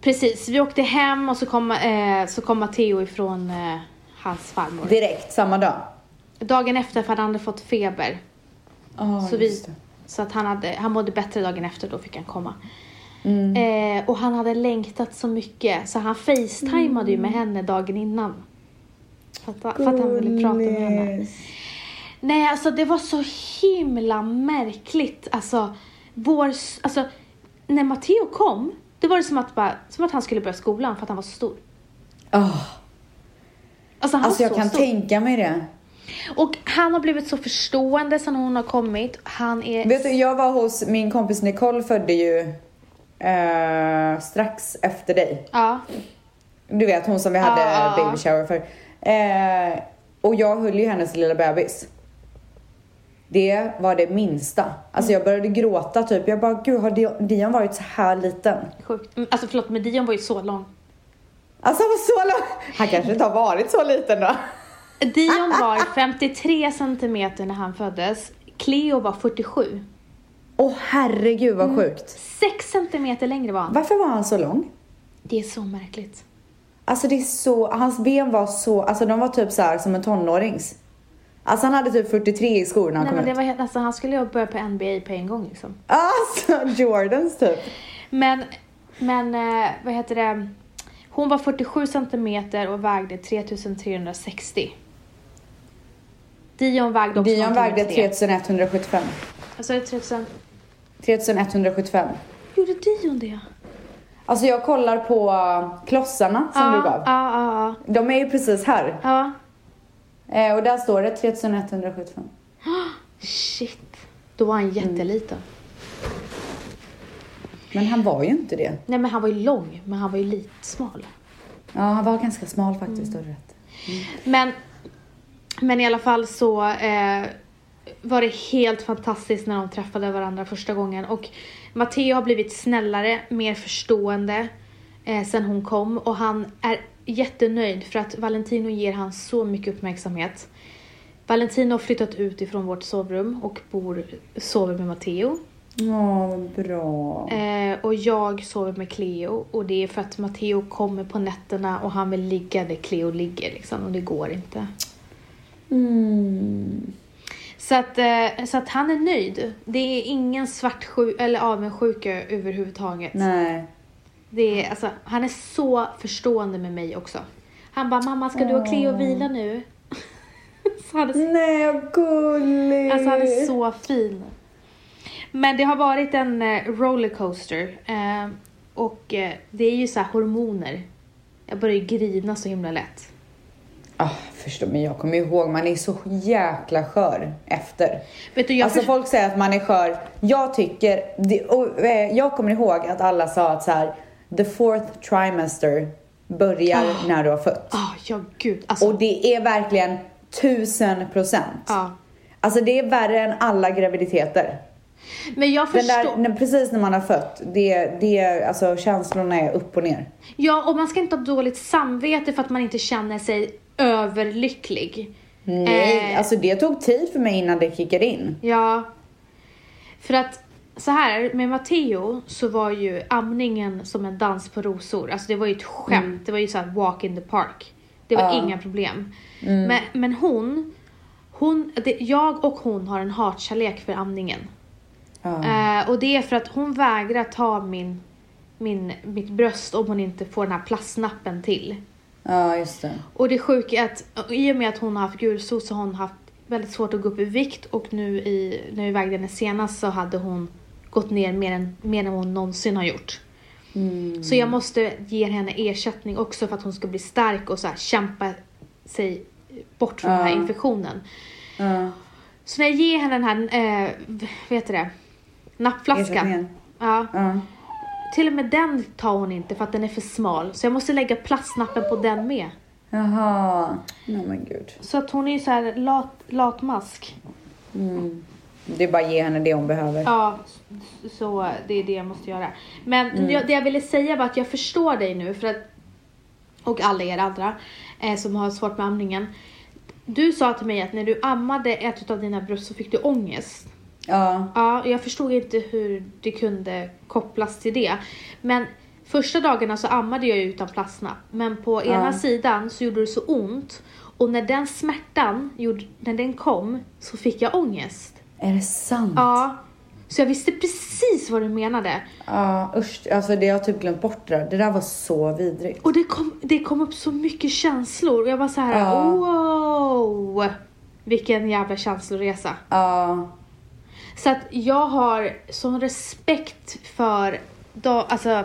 Precis, vi åkte hem och så kom, eh, så kom Matteo ifrån eh, hans farmor. Direkt, samma dag? Dagen efter för han hade fått feber. Oh, så, vi, så att han, hade, han mådde bättre dagen efter, då fick han komma. Mm. Eh, och han hade längtat så mycket så han facetimade ju med henne dagen innan. För att, för att han ville prata med henne. Nej, alltså det var så himla märkligt. Alltså, vår, alltså när Matteo kom, det var det som att, bara, som att han skulle börja skolan för att han var så stor. Oh. Alltså, han alltså jag kan stor. tänka mig det. Och han har blivit så förstående sen hon har kommit. Han är... Vet du, jag var hos min kompis Nicole födde ju eh, strax efter dig. Ja. Du vet hon som vi hade ja, baby shower för. Eh, och jag höll ju hennes lilla bebis. Det var det minsta. Alltså jag började gråta typ. Jag bara, gud har Dion- varit så här liten? Sjukt. Mm, Alltså förlåt, men Dion var ju så lång. Alltså han var så lång. Han kanske inte har varit så liten då. Dion var 53 centimeter när han föddes. Cleo var 47. Åh herregud vad sjukt. 6 centimeter längre var han. Varför var han så lång? Det är så märkligt. Alltså det är så, hans ben var så, alltså de var typ så här som en tonårings. Alltså han hade typ 43 i skor när han Nej, kom men det ut. var helt, alltså, han skulle ju börja på NBA på en gång liksom. Alltså [laughs] Jordans typ. Men, men eh, vad heter det? Hon var 47 centimeter och vägde 3360. Dion vägde också Dion vägde med tre. 3175. Alltså det är 3000. 3175. Gjorde Dion det? Alltså jag kollar på uh, klossarna som ja, du gav. Ja, ja, De är ju precis här. ja. Eh, och där står det 3175. [gasps] Shit. Då var han jätteliten. Men han var ju inte det. Nej men han var ju lång, men han var ju lite smal. Ja, han var ganska smal faktiskt, du rätt. Men, men i alla fall så eh, var det helt fantastiskt när de träffade varandra första gången. Och Matteo har blivit snällare, mer förstående eh, sen hon kom. Och han är jättenöjd för att Valentino ger han så mycket uppmärksamhet. Valentino har flyttat ut ifrån vårt sovrum och bor, sover med Matteo. Vad bra. Eh, och jag sover med Cleo och det är för att Matteo kommer på nätterna och han vill ligga där Cleo ligger liksom och det går inte. Mm. Så att, eh, så att han är nöjd. Det är ingen svartsjuk eller avundsjuka överhuvudtaget. Nej. Det är, alltså, han är så förstående med mig också. Han bara, mamma ska du och Cleo vila nu? [laughs] så han, är, Nej, vad gullig. alltså han är så fin. Men det har varit en eh, rollercoaster. Eh, och eh, det är ju så här hormoner. Jag börjar ju grina så himla lätt. Ah, förstår, men jag kommer ihåg, man är så jäkla skör efter. Vet du, jag alltså folk säger att man är skör. Jag tycker, det, och, eh, jag kommer ihåg att alla sa att så här, the fourth trimester börjar Ah. när du har fött. Ah, ja gud. Alltså, Och det är verkligen tusen procent. ja. Alltså det är värre än alla graviditeter. Men jag förstår. där, precis när man har fött, det, det, alltså känslorna är upp och ner. Ja, och man ska inte ha dåligt samvete för att man inte känner sig överlycklig. Nej, Eh. alltså det tog tid för mig innan det kickade in. Ja. För att så här, med Matteo så var ju amningen som en dans på rosor. Alltså det var ju ett skämt. Det var ju så här walk in the park. Det var Mm. Mm. inga problem. Men, men hon, hon det, jag och hon har en hatkärlek för amningen. Ja. Eh, och det är för att hon vägrar ta min, min, mitt bröst om hon inte får den här plastnappen till. ja, just det. Och det sjuka är att i och med att hon har haft gulsot så har hon haft väldigt svårt att gå upp i vikt och nu i, när vi vägde henne senast så hade hon gått ner mer än, mer än hon någonsin har gjort. Mm. Så jag måste ge henne ersättning också för att hon ska bli stark och så här, kämpa sig bort från den här infektionen. Ja. Så när jag ger henne den här, eh, vad heter det, nappflaskan. Ja, Ja. till och med den tar hon inte för att den är för smal. Så jag måste lägga plastnappen på den med. Jaha. Nej men gud. Så att hon är ju så här lat, latmask. Mm. Det är bara att ge henne det hon behöver. Ja, så det är det jag måste göra. Men jag, det jag ville säga var att jag förstår dig nu för att, och alla er andra eh, som har svårt med amningen. Du sa till mig att när du ammade ett av dina bröst så fick du ångest. Ja. Ja, jag förstod inte hur det kunde kopplas till det. Men Första dagarna så ammade jag utan plastnapp, men på ena sidan så gjorde det så ont och när den smärtan, gjorde, när den kom, så fick jag ångest. Är det sant? Ja, så jag visste precis vad du menade. Ja, usch. Alltså det har jag typ glömt bort det där. Det där var så vidrigt. Och det kom, det kom upp så mycket känslor och jag var så här: Ja. wow! Vilken jävla känsloresa. Ja. Så att jag har sån respekt för då, alltså,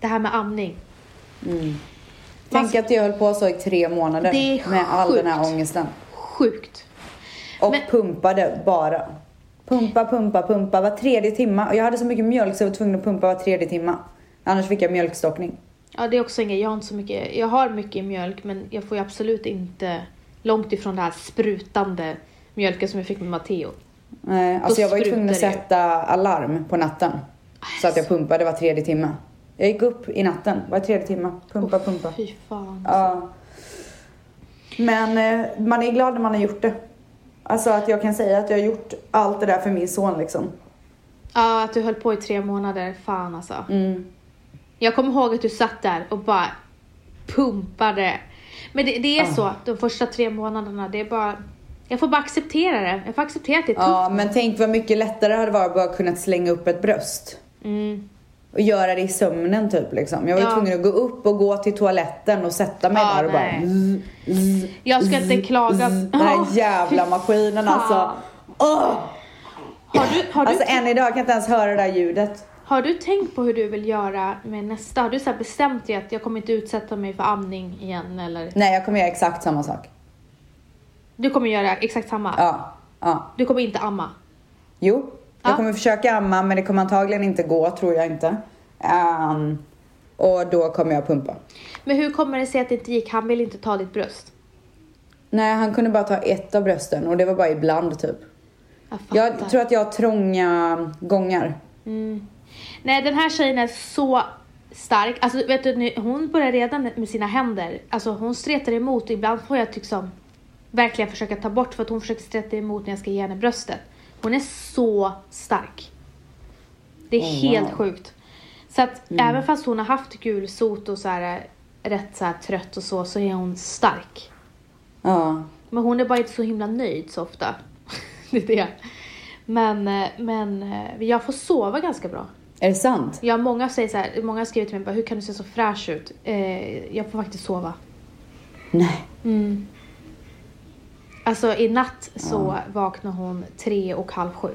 det här med amning. Tänk att jag höll på så i tre månader med all den här sjukt. ångesten. Sjukt. Och Men- pumpade bara. Pumpa, pumpa, pumpa var tredje timma. Och jag hade så mycket mjölk så jag var tvungen att pumpa var tredje timma. Annars fick jag mjölkstockning. Ja, det är också en grej. Jag har inte så mycket. Jag har mycket mjölk, men jag får ju absolut inte långt ifrån det här sprutande mjölken som jag fick med Matteo. Nej, alltså jag var ju tvungen att sätta alarm på natten. Så att jag pumpade var tredje timme. Jag gick upp i natten var tredje timme. Pumpa, pumpa. Fy fan. Ja. Men eh, man är glad när man har gjort det. Alltså att jag kan säga att jag har gjort allt det där för min son liksom. Ja, att du höll på i tre månader. Fan alltså. Mm. Jag kommer ihåg att du satt där och bara pumpade. Men det, det är Ah. så, de första tre månaderna, det är bara... Jag får bara acceptera det. Jag får acceptera att det är tufft. Ja, men tänk vad mycket lättare det hade varit att bara kunna slänga upp ett bröst. Mm. Och göra det i sömnen typ liksom. Jag var ju Ja. tvungen att gå upp och gå till toaletten och sätta mig Ja, där och bara nej. zzz, zzz, Jag ska inte klaga. zzz. Den här [laughs] jävla maskinen alltså. Åh! Har du, har, Alltså du, än idag kan jag inte ens höra det där ljudet. har du tänkt på hur du vill göra med nästa? Har du så här bestämt dig att jag kommer inte utsätta mig för amning igen eller? Nej, jag kommer göra exakt samma sak. Du kommer göra exakt samma? Ja, ja. Du kommer inte amma? Jo, jag Ja. kommer försöka amma men det kommer antagligen inte gå, tror jag inte. Ehm, och då kommer jag pumpa. Men hur kommer det sig att det inte gick? Han vill inte ta ditt bröst? Nej, han kunde bara ta ett av brösten och det var bara ibland typ. Jag. Jag tror att jag har trånga gångar. Mm. Nej, den här tjejen är så stark. Alltså, vet du, hon börjar redan med sina händer. Alltså, hon stretar emot ibland får jag liksom verkligen försöka ta bort för att hon försöker streta emot när jag ska ge henne bröstet. Hon är så stark. Det är Oh, helt wow. sjukt. Så att även fast hon har haft gulsot och så här, rätt så här trött och så, så är hon stark. Ja. Men hon är bara inte så himla nöjd så ofta. [laughs] det är det. Men, eh, men eh, jag får sova ganska bra. Är det sant? Ja, många säger så här, många har skrivit till mig bara, hur kan du se så fräsch ut? Eh, jag får faktiskt sova. Nej. Mm. Alltså i natt så vaknar hon tre och halv sju.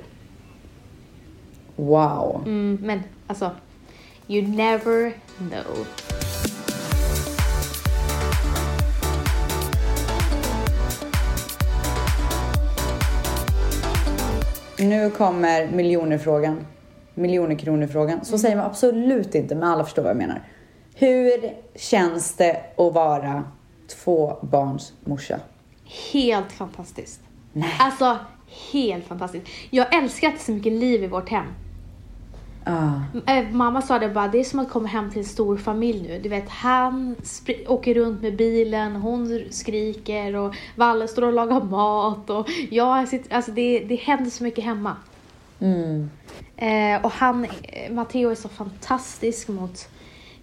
Wow. Mm, men alltså, you never know. Nu kommer miljonerfrågan. Miljoner kronor-frågan. Så säger man absolut inte, men alla förstår vad jag menar. Hur känns det att vara två barns morsa? Helt fantastiskt. Nej. Alltså, helt fantastiskt. Jag älskar att det är så mycket liv i vårt hem. Eh, Mamma sa det bara, det är som att komma hem till en stor familj nu. Du vet, han åker runt med bilen, hon skriker och Valle står och lagar mat och jag sitter, alltså det, det händer så mycket hemma. Mm. Eh, och han, Matteo är så fantastisk mot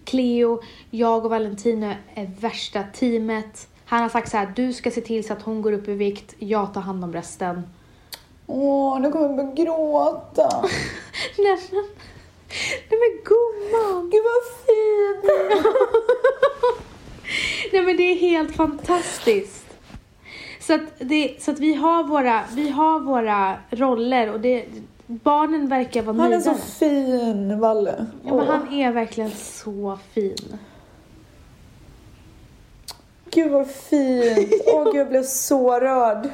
Cleo. Jag och Valentino är värsta teamet. Han har sagt så här, du ska se till så att hon går upp i vikt, jag tar hand om resten. Åh, nu kommer jag börja gråta. [laughs] Nej men, nej men gumman! Gud vad fin! [laughs] Nej men det är helt fantastiskt. Så att, det, så att vi, har våra, vi har våra roller och det, barnen verkar vara Han är nöjda. så fin, Valle. Ja, men han är verkligen så fin. Gud vad fint. Åh gud, jag blev så rörd.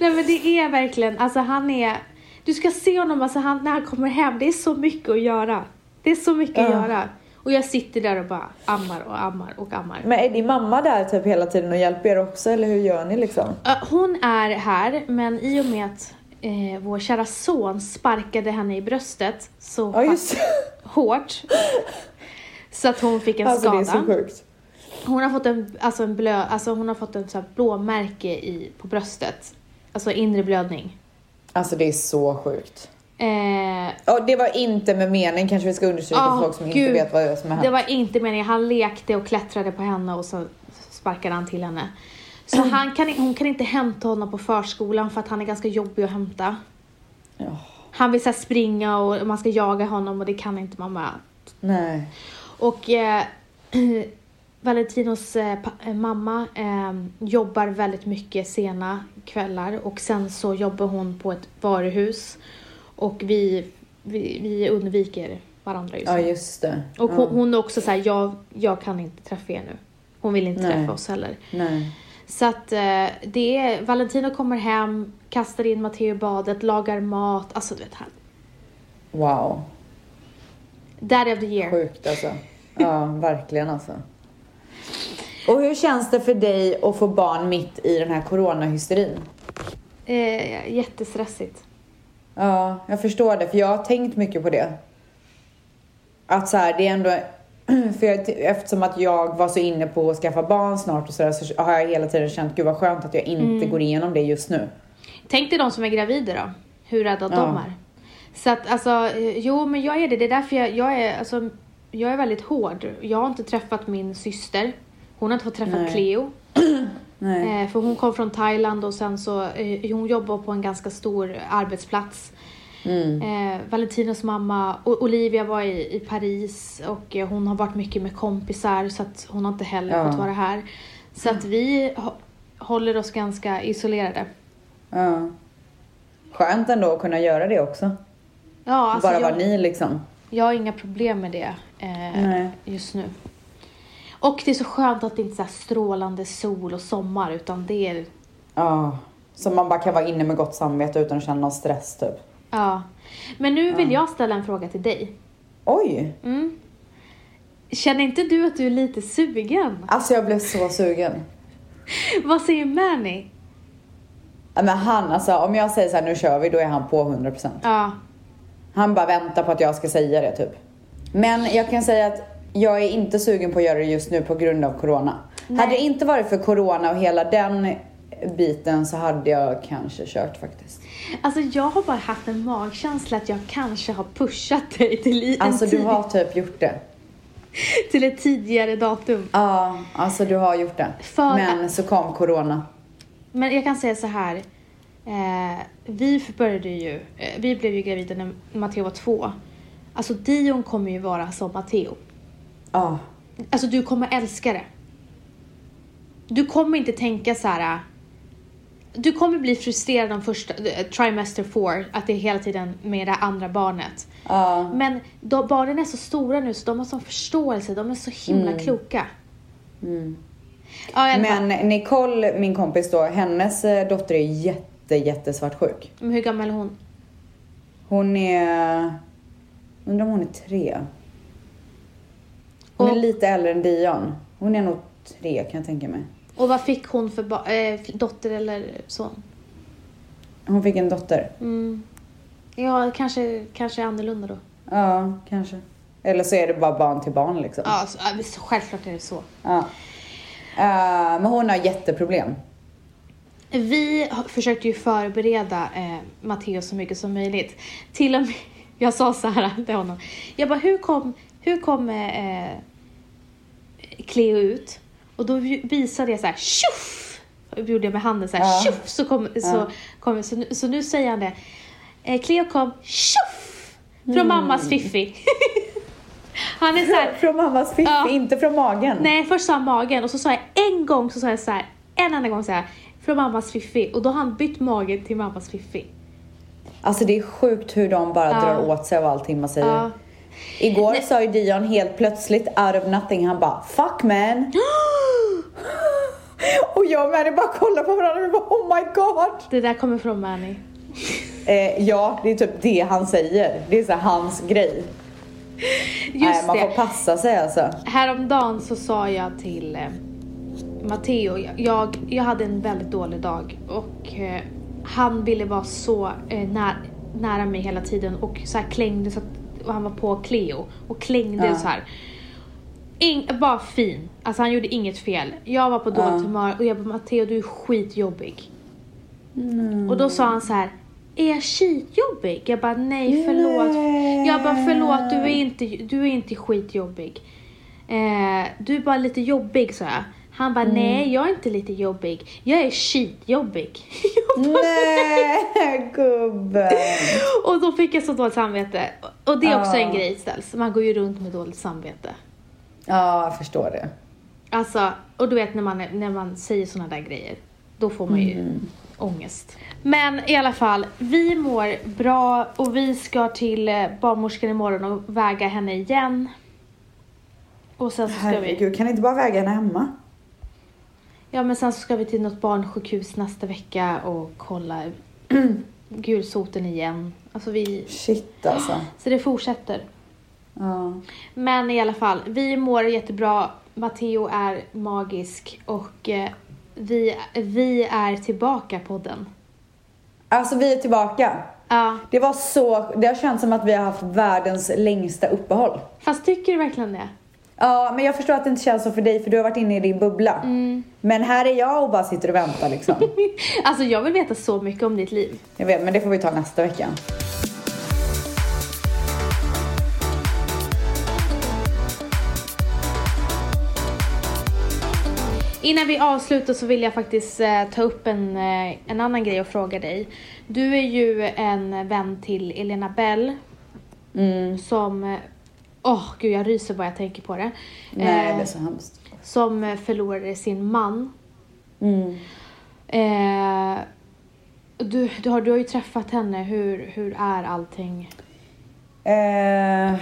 Nej men det är verkligen, alltså han är, du ska se honom alltså han, när han kommer hem, det är så mycket att göra. Det är så mycket att Ja. göra. Och jag sitter där och bara ammar och ammar och ammar. Men är din mamma där typ hela tiden och hjälper er också, eller hur gör ni liksom? Ja, Hon är här, men i och med att eh, vår kära son sparkade henne i bröstet så Ja, det. hårt så att hon fick en Alltså det skada. är så sjukt. Hon har fått en, alltså en blö, alltså hon har fått en så blåmärke i, på bröstet. Alltså inre blödning. Alltså det är så sjukt. Eh, Och det var inte med mening kanske vi ska understryka Ah, för folk som gud. inte vet vad det är som har det hänt. var inte meningen. Han lekte och klättrade på henne och så sparkade han till henne. Så [clears throat] han kan, hon kan inte hämta honom på förskolan för att han är ganska jobbig att hämta. Ja. Han vill så springa och man ska jaga honom och det kan inte mamma. Nej. Och eh, [clears throat] Valentinos eh, eh, mamma eh, jobbar väldigt mycket sena kvällar och sen så jobbar hon på ett varuhus och vi, vi, vi undviker varandra just Ja, nu. just det. Och ja. hon, hon är också så här, jag, jag kan inte träffa er nu. Hon vill inte Nej. träffa oss heller. Nej. Så att eh, det är, Valentino kommer hem, kastar in Matteo i badet, lagar mat, alltså du vet han. Wow. Daddy of the year. Sjukt alltså. Ja, verkligen alltså. Och hur känns det för dig att få barn mitt i den här coronahysterin? Eh, jättestressigt. Ja, jag förstår det, för jag har tänkt mycket på det. Att så här, det är ändå... [clears throat] För jag, eftersom att jag var så inne på att skaffa barn snart och sådär så har jag hela tiden känt, gud vad skönt att jag inte går igenom det just nu. Tänk dig de som är gravida då, hur rädda Ja. de är. Så att alltså, eh, jo men jag är det, det är därför jag, jag är, alltså, jag är väldigt hård. Jag har inte träffat min syster, hon har inte fått träffa Nej. Cleo. [clears throat] Eh, för hon kom från Thailand och sen så, eh, hon jobbar på en ganska stor arbetsplats. Mm. Eh, Valentinos mamma, o- Olivia var i, i Paris och eh, hon har varit mycket med kompisar så att hon har inte heller Ja. fått vara här. Så att vi hå- håller oss ganska isolerade. Ja. Skönt ändå att kunna göra det också. Ja, alltså Bara jag, vara ni liksom. jag har inga problem med det eh, Nej. just nu. Och det är så skönt att det inte är strålande sol och sommar utan det är, Ja. Så man bara kan vara inne med gott samvete utan att känna någon stress typ. ja. Men nu vill jag ställa en fråga till dig. Oj! Mm. Känner inte du att du är lite sugen? Alltså jag blev så sugen. [laughs] Vad säger? Ja, Men han, alltså om jag säger så här, nu kör vi, då är han på 100%. Ja, Han bara väntar på att jag ska säga det typ. Men jag kan säga att jag är inte sugen på att göra det just nu på grund av corona. Nej. Hade det inte varit för corona och hela den biten så hade jag kanske kört faktiskt. alltså jag har bara haft en magkänsla att jag kanske har pushat dig till, en Alltså du har typ gjort det. till ett tidigare datum. Ja, alltså du har gjort det. För- Men så kom corona. Men jag kan säga så här. Eh, vi började ju, eh, vi blev ju gravida när Matteo var två. Alltså Dion kommer ju vara som Matteo. Ja. Alltså du kommer älska det. Du kommer inte tänka så här. Du kommer bli frustrerad om första, eh, trimester 4, att det är hela tiden med det andra barnet. Ja. Men de, barnen är så stora nu så de har sån förståelse, de är så himla kloka. Ja, i alla fall. Men Nicole, min kompis då, hennes eh, dotter är jätte, jättesvartsjuk. Men hur gammal är hon? Hon är... Undrar om hon är tre. Hon Och- är lite äldre än Dion. Hon är nog tre kan jag tänka mig. Och vad fick hon för eh, dotter eller son? Hon fick en dotter. Mm. Ja, kanske, kanske annorlunda då. Ja, kanske. Eller så är det bara barn till barn liksom. Ja, så, självklart är det så. Ja. Eh, men hon har jätteproblem. Vi försökte ju förbereda eh, Matteo så mycket som möjligt. Till och med, jag sa så här till honom. Jag bara, hur kom, hur kom eh, Cleo ut? Och då vi- visade jag så här, tjoff! Gjorde jag med handen så här, Ja. tjoff! Så kom, så, kom, så, nu, så nu säger han det. Eh, Cleo kom, tjoff! Från mammas fiffi. [laughs] han är så här, Från mammas fiffi, Ja. inte från magen. Nej, först sa han magen och så sa jag en gång så sa jag så här, en enda gång så här, från mammas fiffi och då har han bytt magen till mammas fiffi. Alltså det är sjukt hur de bara Ja. drar åt sig av allting man säger. Ja. Igår sa ju Dion helt plötsligt out of nothing, han bara 'fuck man' [gasps] Och jag och Mary bara kollar på varandra och bara 'oh my god' Det där kommer från Manny. eh, Ja, det är typ det han säger. Det är så hans grej. Just Nej, man det. får passa sig alltså. Häromdagen så sa jag till eh, Matteo, jag- jag, jag hade en väldigt dålig dag och eh, han ville vara så eh, när, nära mig hela tiden och så här klängde så att han var på Cleo och klängde Ja. så här. In, bara fin. Alltså han gjorde inget fel. Jag var på dåligt Ja. humör och jag bara Matteo du är skitjobbig. Och då sa han så här. är jag skitjobbig? Jag bara, nej förlåt. Nej. Jag bara, förlåt, du är inte, du är inte skitjobbig. Eh, du är bara lite jobbig, sa jag. Han bara, nej jag är inte lite jobbig. Jag är skitjobbig. [laughs] Nej, gubben. [laughs] och då fick jag så dåligt samvete. Och det är också Ja. en grej ställs. Man går ju runt med dåligt samvete. Ja, jag förstår det. Alltså, och du vet när man, är- när man säger såna där grejer. Då får man ju ångest. Men i alla fall, vi mår bra och vi ska till eh, barnmorskan imorgon och väga henne igen. Och sen så ska vi, Herregud, kan ni inte bara väga henne hemma? Ja men sen så ska vi till något barnsjukhus nästa vecka och kolla [clears throat] gulsoten igen. Alltså vi, Shit alltså. så det fortsätter. Ja. Men i alla fall, vi mår jättebra. Matteo är magisk och eh, vi, vi är tillbaka podden. Alltså vi är tillbaka. Ja, Det var så, det har känts som att vi har haft världens längsta uppehåll. fast tycker du verkligen det? Ja, men jag förstår att det inte känns så för dig för du har varit inne i din bubbla. Men här är jag och bara sitter och väntar liksom. [laughs] Alltså jag vill veta så mycket om ditt liv. jag vet, men det får vi ta nästa vecka. Innan vi avslutar så vill jag faktiskt eh, ta upp en, eh, en annan grej och fråga dig. Du är ju en vän till Elena Bell Mm. som, åh gud jag ryser bara jag tänker på det. Nej, Eh, det är så hemskt. Som eh, förlorade sin man. Mm. Eh, du, du, har, du har ju träffat henne, hur, hur är allting? Eh,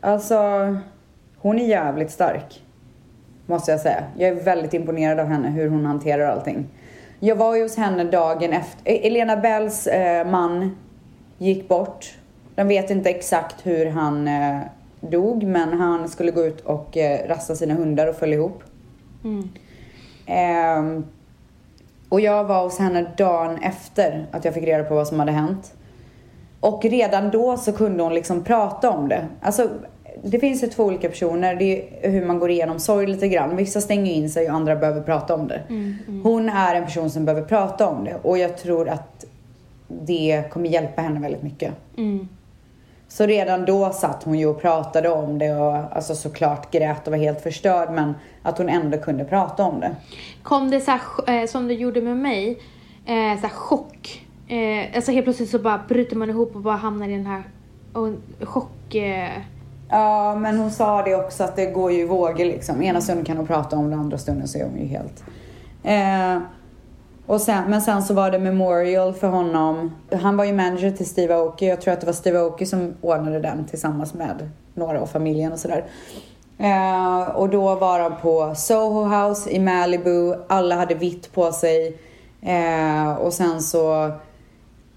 alltså, hon är jävligt stark. Måste jag säga. Jag är väldigt imponerad av henne, hur hon hanterar allting. Jag var ju hos henne dagen efter. eh, Elena Bells eh, man gick bort. De vet inte exakt hur han eh, dog, men han skulle gå ut och eh, rasta sina hundar och föll ihop. Mm. Ehm, och jag var hos henne dagen efter att jag fick reda på vad som hade hänt. Och redan då så kunde hon liksom prata om det. Alltså, det finns ju två olika personer. Det är hur man går igenom sorg lite grann. Vissa stänger in sig och andra behöver prata om det. Hon är en person som behöver prata om det. Och jag tror att det kommer hjälpa henne väldigt mycket. Mm. Så redan då satt hon ju och pratade om det och alltså såklart grät och var helt förstörd men att hon ändå kunde prata om det. Kom det så här, eh, som det gjorde med mig, eh, så chock? Eh, alltså helt plötsligt så bara bryter man ihop och bara hamnar i den här chock... Ja men hon sa det också att det går ju i vågor liksom. Ena stunden kan hon prata om det, andra stunden så är hon ju helt... Och sen, men sen så var det memorial för honom. Han var ju manager till Steve Aoki. Jag tror att det var Steve Aoki som ordnade den tillsammans med några av familjen och sådär. Eh, och då var de på Soho House i Malibu. Alla hade vitt på sig. Eh, och sen så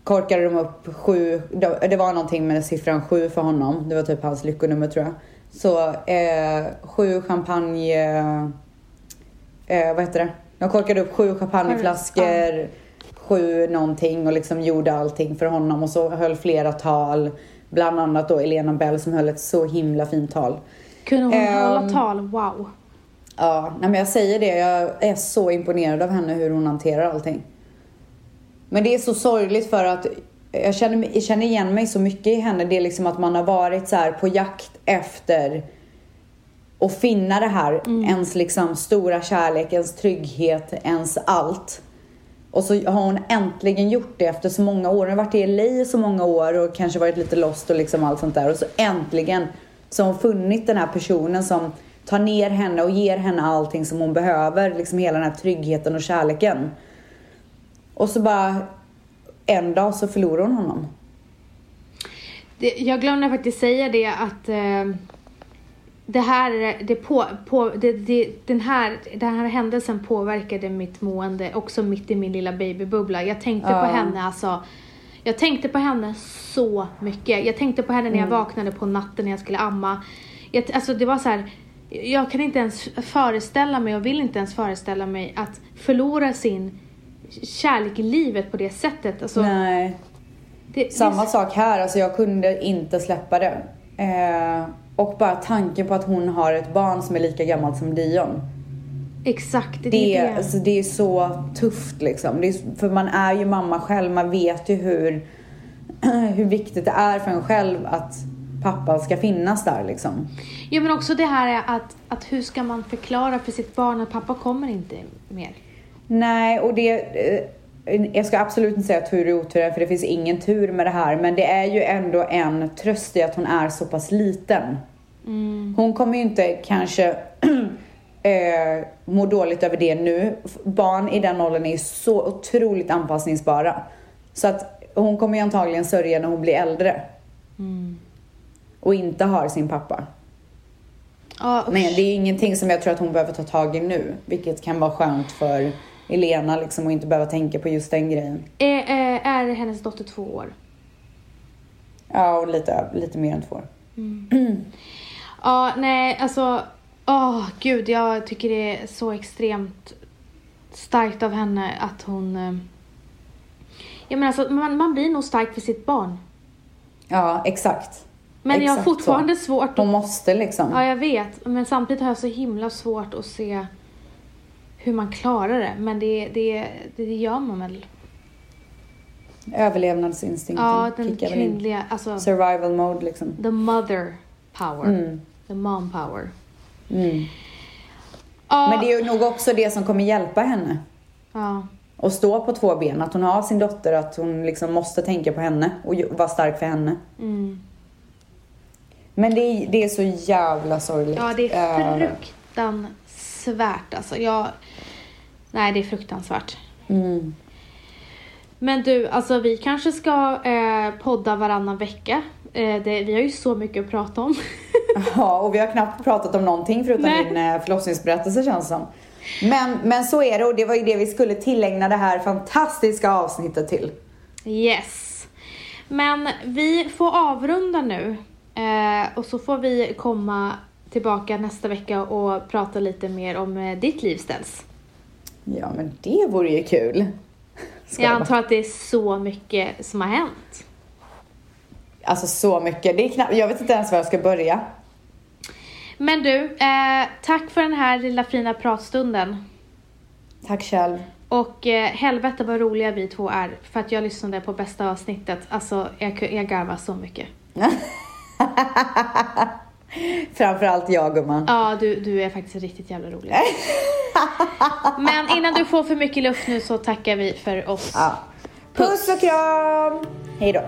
korkade de upp sju, det det var någonting med siffran sju för honom. Det var typ hans lyckonummer tror jag. Så eh, sju champagne, eh, eh vad heter det? De korkade upp sju champagneflaskor, sju någonting och liksom gjorde allting för honom och så höll flera tal. Bland annat då Elena Bell som höll ett så himla fint tal. kunde hon Ehm. hålla tal? Wow. Ja, nej men jag säger det. Jag är så imponerad av henne hur hon hanterar allting. Men det är så sorgligt för att jag känner, jag känner igen mig så mycket i henne. Det är liksom att man har varit så här på jakt efter att finna det här. Ens liksom stora kärlek, ens trygghet, ens allt. Och så har hon äntligen gjort det efter så många år. Hon har varit i LA i så många år och kanske varit lite lost och liksom allt sånt där. Och så äntligen så har hon funnit den här personen som tar ner henne och ger henne allting som hon behöver. Liksom hela den här tryggheten och kärleken. Och så bara en dag så förlorar hon honom. Det, jag glömde faktiskt säga det att eh, det här, det på, på, det, det, den, här, den här händelsen påverkade mitt mående också mitt i min lilla babybubbla. Jag tänkte Ja. på henne alltså. Jag tänkte på henne så mycket. Jag tänkte på henne när jag vaknade på natten när jag skulle amma. Jag, alltså det var så här. Jag kan inte ens föreställa mig och vill inte ens föreställa mig att förlora sin kärlek i livet på det sättet. Alltså, Nej. det- Samma sak här, alltså jag kunde inte släppa det. Eh, och bara tanken på att hon har ett barn som är lika gammalt som Dion. Exakt, det, Det, är det. Alltså, det är så tufft liksom. Är, för man är ju mamma själv, man vet ju hur [clears throat] hur viktigt det är för en själv att pappan ska finnas där liksom. Ja men också det här är att, att hur ska man förklara för sitt barn att pappa kommer inte mer? Nej, och det... eh, Jag ska absolut inte säga tur i otur, för det finns ingen tur med det här. Men det är ju ändå en tröst i att hon är så pass liten. Hon kommer ju inte kanske [clears throat] eh, må dåligt över det nu. Barn i den åldern är så otroligt anpassningsbara. Så att hon kommer ju antagligen sörja när hon blir äldre. Och inte har sin pappa. Usch. Men det är ingenting som jag tror att hon behöver ta tag i nu. Vilket kan vara skönt för Elena liksom och inte behöva tänka på just den grejen. Är, är, är hennes dotter två år? Ja, och lite, lite mer än två år. [clears throat] Ja, nej, alltså, åh gud, jag tycker det är så extremt starkt av henne att hon... eh, Jag menar alltså, man, man blir nog stark för sitt barn. Ja, exakt. Men jag har Exakt fortfarande så. svårt Hon att... måste liksom. Ja, jag vet. Men samtidigt har jag så himla svårt att se hur man klarar det. Men det, det, det gör man väl. Överlevnadsinstinkten Ja, den kickar väl in. kvinnliga, alltså Survival mode liksom. the mother power. Mm. The mom power. Mm. Ja, Men det är ju nog också det som kommer hjälpa henne. ja. Att stå på två ben. Att hon har sin dotter, att hon liksom måste tänka på henne och vara stark för henne. Mm. Men det är, det är så jävla sorgligt. Ja, det är fruktansvärt alltså. Jag... Nej, det är fruktansvärt. Mm. Men du, alltså vi kanske ska eh, podda varannan vecka. Eh, det, vi har ju så mycket att prata om. [laughs] Ja, och vi har knappt pratat om någonting förutom Nej. din eh, förlossningsberättelse känns som. Men, men så är det och det var ju det vi skulle tillägna det här fantastiska avsnittet till. Yes. Men vi får avrunda nu. Eh, och så får vi komma tillbaka nästa vecka och prata lite mer om ditt liv ställs. Ja, men det vore ju kul. Ska Jag antar att det är så mycket som har hänt. Alltså så mycket. Det är knappt, jag vet inte ens var jag ska börja. Men du, eh, tack för den här lilla fina pratstunden. Tack själv. Och eh, helvete vad roliga vi två är för att jag lyssnade på bästa avsnittet. Alltså jag, jag garvar så mycket. [laughs] Framförallt jag gumman. Ja, du, du är faktiskt riktigt jävla rolig. [laughs] Men innan du får för mycket luft nu så tackar vi för oss. Ja. Puss och kram! Hej då.